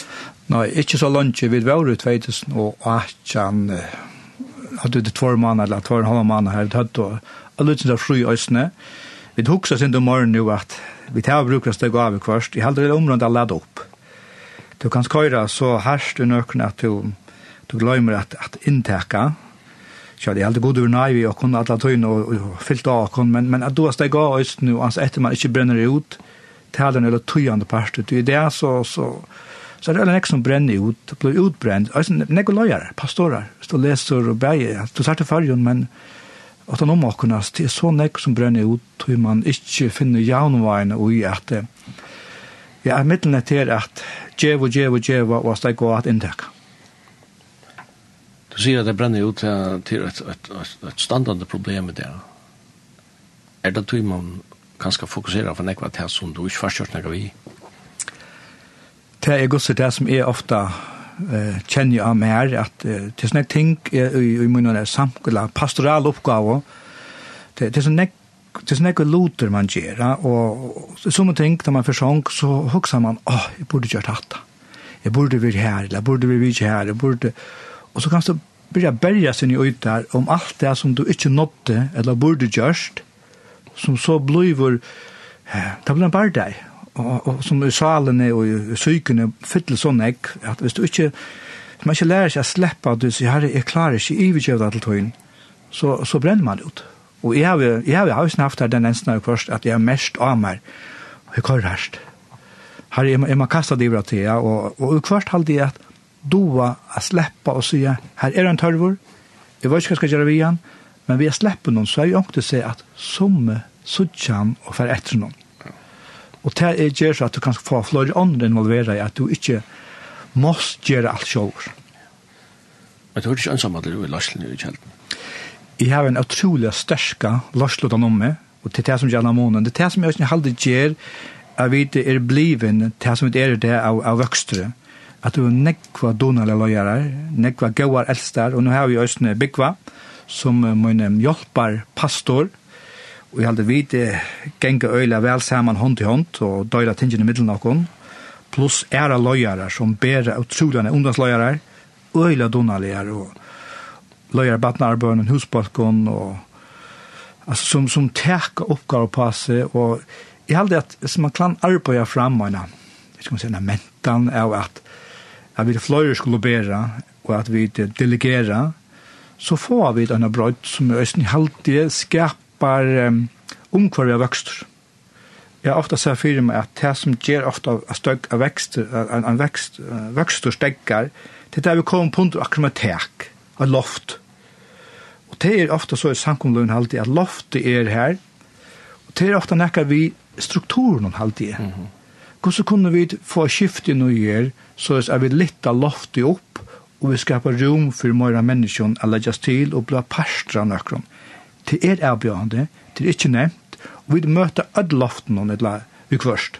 Nei, ikke så langt vi var ut 2018, og 18 hadde det tvær måneder, eller tvær og halv måneder her, Vi hadde alle utsida fru i øsene. Vi huksa sin om morgenen jo at vi tar brukar steg av i kvarst. Jeg hadde det området er ledd opp. Du kan skøyra så herst i nøkken at du du glömmer att, att intäcka. Så det är alltid god över nej vi och kunna alla tøyne och fyllt av kon, men, men att då ska gå av nu, alltså etter man inte bränner ut, talen eller tyande part det är det så, så, så er det alle nek som brenner ut, blir utbrent, alltså nek og løyere, pastorer, stå leser og bæger, du sier til fargen, men at han omakkunas, det er så nek som brenner ut, hur man ikke finner jaunveiene og i at, ja, middelen er til at djevo, djevo, djevo, og steg gå at inntekka. Du sier at det brenner ut til et, et, et, et standande problem med det. Er det tog man kanskje fokuserer for nekva til som du ikke forstår nekva vi? Det er godt det som er ofta eh, kjenner av mer, at uh, det er sånne ting eh, i, i munnen er samkola, pastoral oppgave, det, det er sånne det er nekka loter man gjør, og som ting, da man forsang, så hokser man, åh, oh, jeg burde gjort hatt, jeg burde være her, jeg burde være her, jeg burde, her, jeg burde Og så kan du börja berja sin ut utar om allt det som du inte nådde eller borde gjørst, som så blivur, det blir en bardeg, og, og som i salene og i sykene fyller sånn ek, at hvis du ikke, hvis man ikke lærer seg å slippe at du sier, herre, jeg klarer ikke iverkjøvd til tøyen, så, så brenner man ut. Og jeg har jo, jeg har jo haft den ensen av først, at jeg er mest av meg, og jeg kører herst. Herre, jeg, jeg må kaste det over til, og, og, og kvart halde jeg at, doa att släppa och säga här är en tørvor, jeg vet ikke hva jeg skal gjøre vi igjen, men vi släpper någon så är ju å säga att som suttjan och för etter noen. Och det är ju så att du kan få flere andra involvera i att du inte måste göra allt själv. Men du är ikke ensam att du er larslig i kälten? Jag har en utrolig stärska larslig om meg, og til det som gjelder månen. Det er det som jeg ikke halde gjør, at vi er bliven, det som det er det av, av vøkstere at du var nekva donale løyere, nekva gauar eldstar, og nå har vi Østene Bikva, som mine hjelper pastor, og jeg hadde vite genge øyla vel saman hånd til hånd, og døyla tingene i middelen av pluss æra løyere som bæra utroligane ungdomsløyere, øyla donalejar, og løyere batnarbøren, husbalkon, og altså, som, som teka oppgavar på seg, og jeg hadde at man kan arbeida fram, og jeg skal si, mentan er at at vi fløyre skulle bæra, og at vi delegera, så får vi denne brød som i Østen alltid skapar um, av vøkster. Jeg har ofte sett fyrir meg at det som gjør ofta av støgg av vekst, en, en vekst, vøkster steggar, det er der vi kommer på under tek, av loft. Og det er ofta så i samkomlun alltid at loftet er her, og det er ofta nekka vi strukturen alltid. Mm -hmm Hvordan kunne vi få skift i noe gjør, så er vi litt av loftet opp, og vi skapar rom for mer mennesker å legges til og bli parstra nøkron. Det er avbjørende, det er ikke nevnt, og vi møter alle loften og nødler vi kvørst.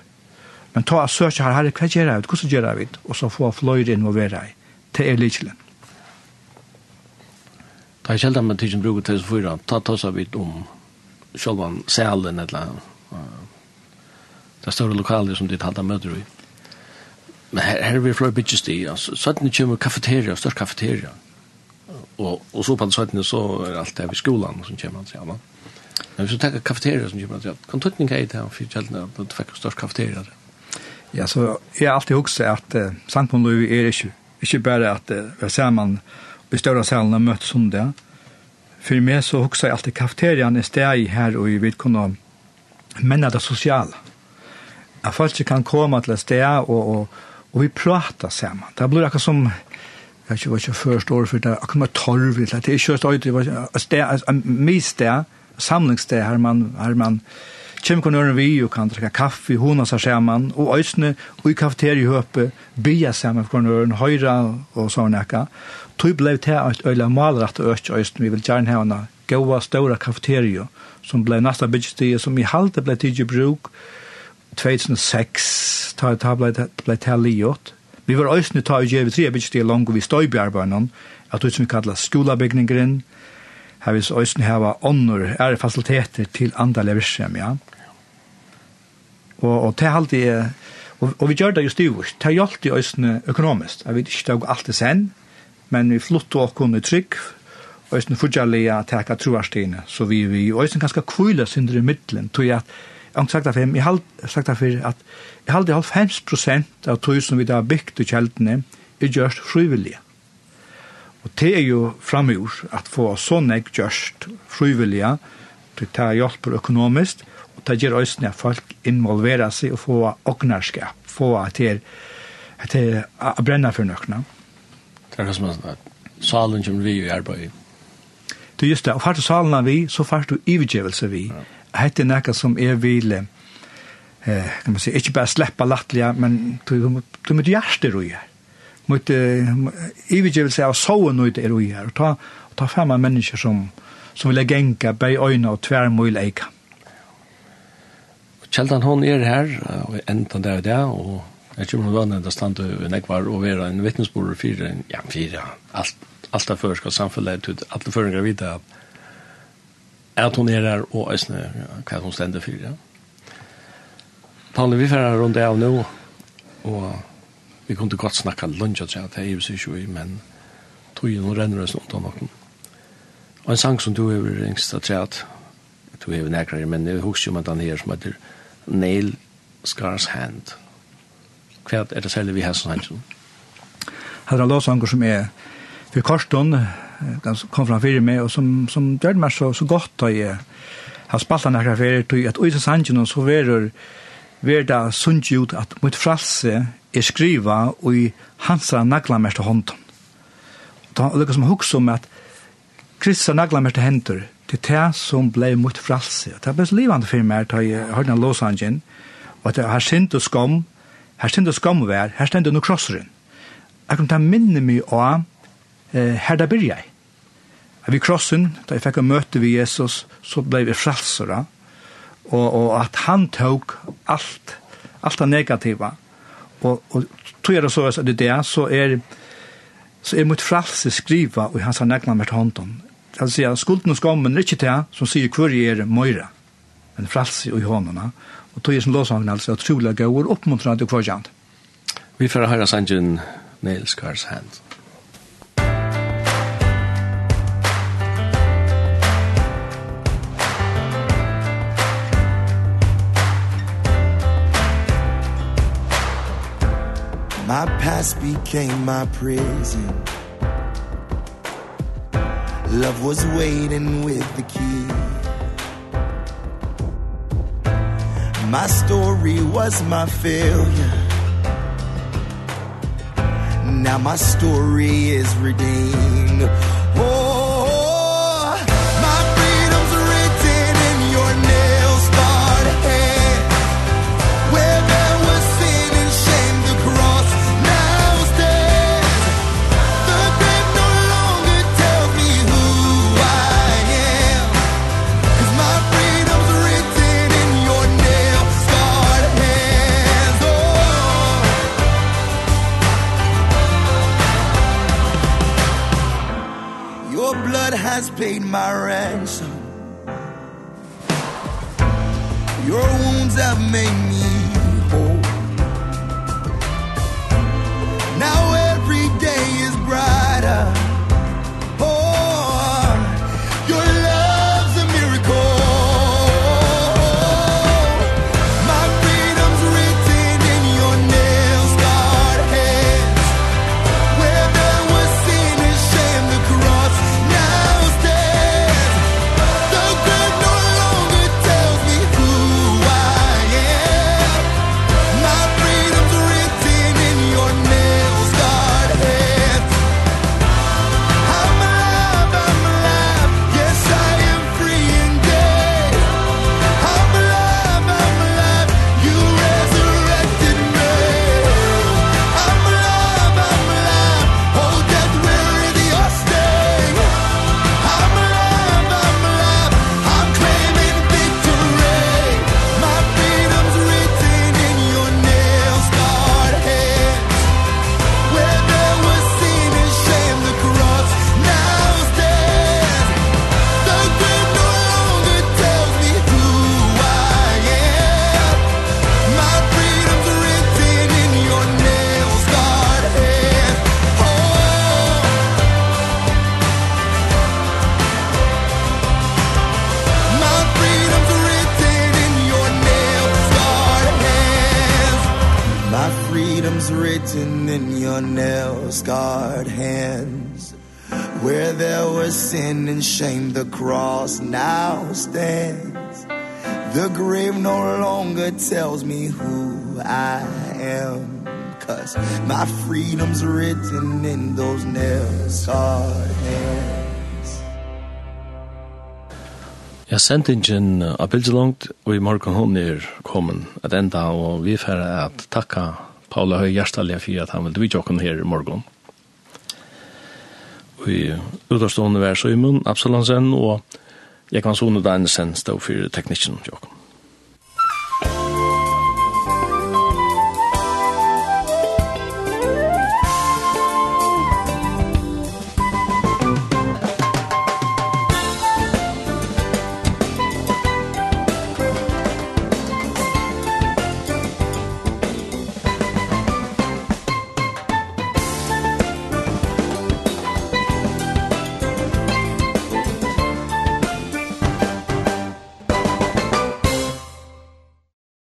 Men ta og søke her, herre, hva gjør jeg ut, hvordan gjør jeg ut, og så få fløyre involvere i. Det er likelig. Det er kjeldt med tidsen bruker til å fyra, ta ta seg vidt om sjølvan selen eller det større lokaler som de talte møter i. Men her, her er vi flere byggestig, altså, sånn kommer kafeteria, størst kafeteria. Og, og så på den sånn så er alt det her ved skolan som kommer han til, ja, Men hvis du tenker kafeteria som kommer han til, kan tøtning er det her, for kjeldene, at du fikk størst kafeteria der. Ja, så jeg har alltid hukset at uh, Sankt er ikke, ikke bare at uh, vi ser man i større salene møtes som det. For meg så hukset jeg alltid kafeterian er steg her, og vi vet kunne menne det sosiale at folk kan komme til et sted og, og, og vi prater sammen. Det blir akkurat som, jeg vet ikke hva jeg forstår, for det er akkurat med torv, det er ikke et sted, et mye sted, samlingssted her man, her man Kjem kun øren vi og kan drikke kaffe, hona seg sammen, og øysene, og i kafeteri høpe, bya sammen for øren, høyre og sånn ekka. Tøy ble til at øyla malrett og øyla øyla vi vil gjerne hevna gaua, ståra kafeterio, som ble nasta byggestige, som i halte ble tidlig bruk, 2006 ta ta blei blei taliot. Vi var øysne ta i gjev tre bitch til lang og vi støy bjarbeinan, at ut som vi kallar skolabygningren. Her vi øysne hava onnur er fasiliteter til andale virksem, ja. Og og te halt er og, og vi gjør det jo stivust. Te hjalp i øysne økonomisk. Jeg vet ikke det alt alltid sen, men vi flott og kunne trygg Øysten fudjallega teka truarstine, så vi vi Øysten ganske kvile synder i middelen, tog at jeg har sagt det for, jeg har sagt det for at jeg har 90 prosent av tog som vi da har bygd i kjeldene er gjørst frivillige. Og det er jo framgjort at få sånne gjørst frivillige til å ta hjelp økonomisk, og det gjør også at folk involverer seg og få åknarskap, få at det er å brenne for nøkna. Det er som at salen kommer vi i arbeid. Det er just det, og fart du salen vi, så fart du ivergjevelse vi. Ja hette nekka som er vile, eh, kan man si, ikke bare sleppa lattliga, men du, du måtte hjertet roi her. Mot ivergivelse av soven ut er roi her, og ta, og ta fem mennesker som, som vil genka, bei øyne og tvermøyl eika. Kjeldan hon er her, og enda der og der, og jeg tror hun var nødda stand og nekvar og vera en vittnesbord for, ja, fyrir, alt, alt er førskap samfunnet, alt er førskap videre, at at hun er her og æsne hva hun stender for. Ja. Palle, vi får rundt av nå, og vi kunne godt snakke lunge, at det er jo ikke vi, men tog jo noen renner oss noen noen. Og en sang som du har ringst at jeg du har nekrere, men jeg husker jo med den her som heter Nail Scars Hand. Hva er det særlig vi har sånn hans? Her er en låsanger som er for Karsten, kom fram fyrir meg, og som, som gjør meg så, så godt da jeg har spalt han akkurat fyrir, tog at ute sangen så verur ver da sundt ut at mot fralse er skriva og i hansa nagla mest hånden. Da er det som hugsa om at Kristus nagla mest hendur til det som blei mot fralse. Det er best livande fyrir meg da jeg har den låsangen, og at her sint og skom, her sint og skam vær, her stendur no krosseren. Akkurat det minner meg av her da byrja jeg vi krossen, da jeg fikk å møte vi Jesus, så ble vi fralsere. og, og at han tok alt, alt det negativa. Og, og tror jeg det så at det er det, så er, så er mot fralse skriva og hans har negna med hånden. Det vil si at skulden og skammen er ikke det som sier hvor er møyre, men fralse i håndene. Og tog jeg som låsangen altså, at trolig går oppmuntrande og kvarkjent. Vi får høre sangen Nails Cars Hands. My past became my prison. Love was waiting with the key. My story was my failure. Now my story is redeemed. Your blood has paid my ransom. Your wounds have made me whole. Now every day is bright. your nail-scarred hands. Where there was sin and shame the cross now stands. The grave no longer tells me who I am Cause my freedom's written in those nail-scarred hands. Ja, sendingen av bildelongt, og i morgen hun er kommet at enda og vi færre at takka Paula har hjertelig for at han vil vidtje åkken her i morgen. Og i utavstående vær så i munn, Absalonsen og Jekvansonen Danielsen stå for teknikken til åkken.